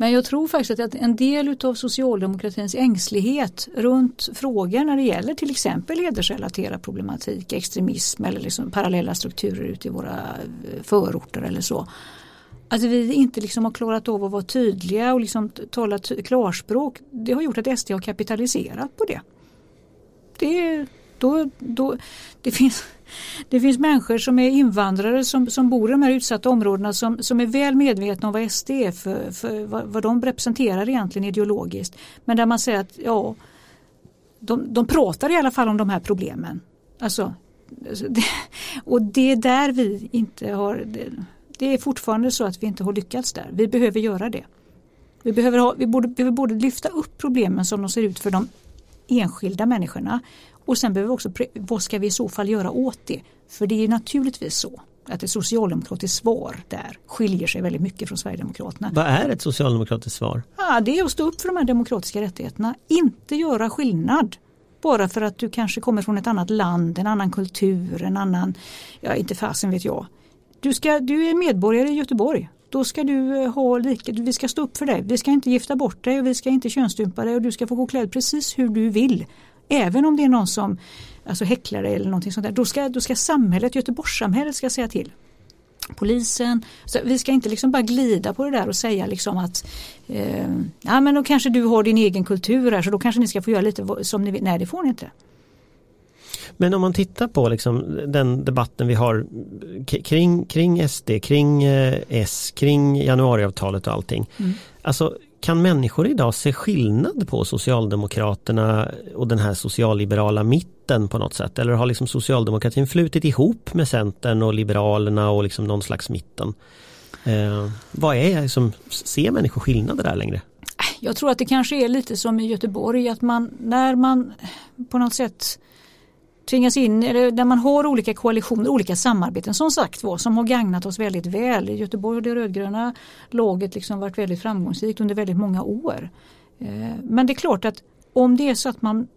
men jag tror faktiskt att en del av socialdemokratins ängslighet runt frågor när det gäller till exempel hedersrelaterad problematik, extremism eller liksom parallella strukturer ute i våra eh, förorter eller så. Att vi inte liksom har klarat av att vara tydliga och liksom tala klarspråk. Det har gjort att SD har kapitaliserat på det. Det, då, då, det finns det finns människor som är invandrare som, som bor i de här utsatta områdena som, som är väl medvetna om vad SD är för, för vad, vad de representerar egentligen ideologiskt. Men där man säger att ja, de, de pratar i alla fall om de här problemen. Alltså, alltså, det, och det är där vi inte har, det, det, är fortfarande så att vi inte har lyckats där. Vi behöver göra det. Vi behöver, ha, vi borde, vi borde lyfta upp problemen som de ser ut för de enskilda människorna och sen behöver vi också, vad ska vi i så fall göra åt det? För det är naturligtvis så att ett socialdemokratiskt svar där skiljer sig väldigt mycket från Sverigedemokraterna. Vad är ett socialdemokratiskt svar? Ja, det är att stå upp för de här demokratiska rättigheterna. Inte göra skillnad. Bara för att du kanske kommer från ett annat land, en annan kultur, en annan, ja inte fasen vet jag. Du, ska, du är medborgare i Göteborg. Då ska du eh, ha lika, vi ska stå upp för dig. Vi ska inte gifta bort dig och vi ska inte könsstympa dig och du ska få gå klädd precis hur du vill. Även om det är någon som alltså dig eller någonting sånt där. Då ska, då ska samhället, Göteborgssamhället ska säga till. Polisen, så vi ska inte liksom bara glida på det där och säga liksom att eh, ja men då kanske du har din egen kultur här så då kanske ni ska få göra lite som ni vill. Nej det får ni inte. Men om man tittar på liksom den debatten vi har kring, kring SD, kring eh, S, kring januariavtalet och allting. Mm. Alltså kan människor idag se skillnad på Socialdemokraterna och den här socialliberala mitten på något sätt? Eller har liksom socialdemokratin flutit ihop med Centern och Liberalerna och liksom någon slags mitten? Eh, vad är som ser människor skillnader där längre? Jag tror att det kanske är lite som i Göteborg att man när man på något sätt tvingas in, eller där man har olika koalitioner, olika samarbeten som sagt var som har gagnat oss väldigt väl. I Göteborg har det rödgröna laget liksom varit väldigt framgångsrikt under väldigt många år. Eh, men det är klart att om det är så att man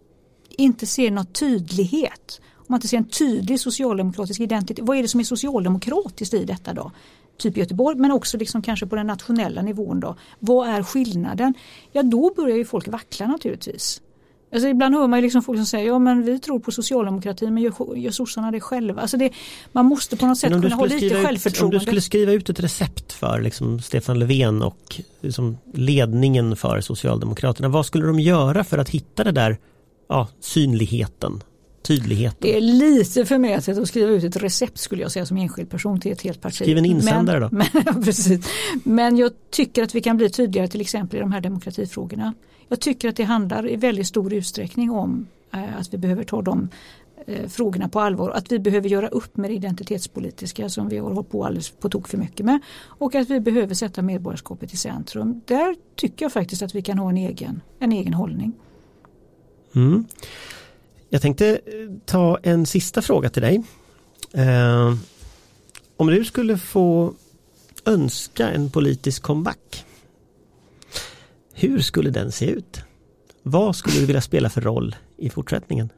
inte ser någon tydlighet, om man inte ser en tydlig socialdemokratisk identitet, vad är det som är socialdemokratiskt i detta då? Typ Göteborg men också liksom kanske på den nationella nivån då. Vad är skillnaden? Ja då börjar ju folk vackla naturligtvis. Alltså ibland hör man ju liksom folk som säger ja men vi tror på socialdemokratin men gör, gör sossarna det själva. Alltså det, man måste på något sätt kunna ha lite ut, självförtroende. Om du skulle skriva ut ett recept för liksom Stefan Löfven och liksom ledningen för Socialdemokraterna. Vad skulle de göra för att hitta det där ja, synligheten? Tydligheten. Det är lite förmätet att skriva ut ett recept skulle jag säga som enskild person till ett helt parti. Skriv en insändare men, då. Men, precis. men jag tycker att vi kan bli tydligare till exempel i de här demokratifrågorna. Jag tycker att det handlar i väldigt stor utsträckning om eh, att vi behöver ta de eh, frågorna på allvar. Att vi behöver göra upp med det identitetspolitiska som vi har hållit på alldeles på tok för mycket med. Och att vi behöver sätta medborgarskapet i centrum. Där tycker jag faktiskt att vi kan ha en egen, en egen hållning. Mm. Jag tänkte eh, ta en sista fråga till dig. Eh, om du skulle få önska en politisk comeback hur skulle den se ut? Vad skulle du vilja spela för roll i fortsättningen?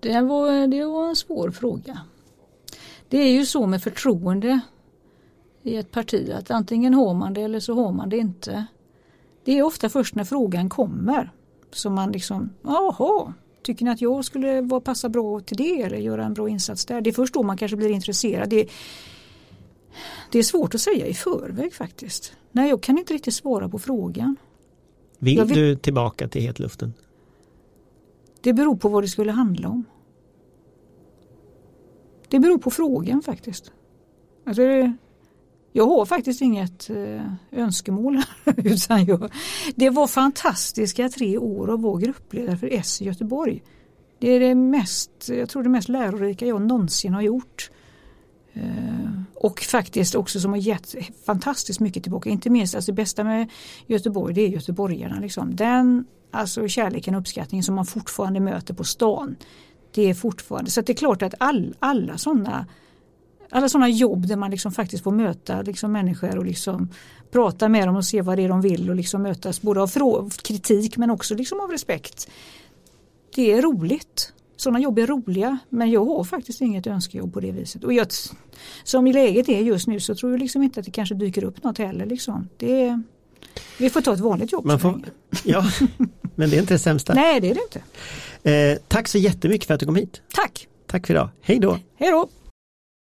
Det var, det var en svår fråga. Det är ju så med förtroende i ett parti att antingen har man det eller så har man det inte. Det är ofta först när frågan kommer som man liksom, jaha, tycker ni att jag skulle passa bra till det eller göra en bra insats där? Det är först då man kanske blir intresserad. Det, det är svårt att säga i förväg faktiskt. Nej, jag kan inte riktigt svara på frågan. Vill, vill, du tillbaka till hetluften? Det beror på vad det skulle handla om. Det beror på frågan faktiskt. Alltså, jag har faktiskt inget eh, önskemål. utan jag, det var fantastiska tre år att vara gruppledare för S i Göteborg. Det är det mest, jag tror det mest lärorika jag någonsin har gjort. Eh, och faktiskt också som har gett fantastiskt mycket tillbaka. Inte minst alltså det bästa med Göteborg det är göteborgarna. Liksom. Den alltså kärleken och uppskattningen som man fortfarande möter på stan. Det är fortfarande så det är klart att all, alla sådana alla sådana jobb där man liksom faktiskt får möta liksom människor och liksom prata med dem och se vad det är de vill och liksom mötas både av kritik men också liksom av respekt. Det är roligt. Sådana jobb är roliga men jag har faktiskt inget önskejobb på det viset. Och jag, som läget är just nu så tror jag liksom inte att det kanske dyker upp något heller. Liksom. Det är, vi får ta ett vanligt jobb. Får, ja, men det är inte det sämsta. Nej det är det inte. Eh, tack så jättemycket för att du kom hit. Tack. Tack för idag. Hej då. Hej då.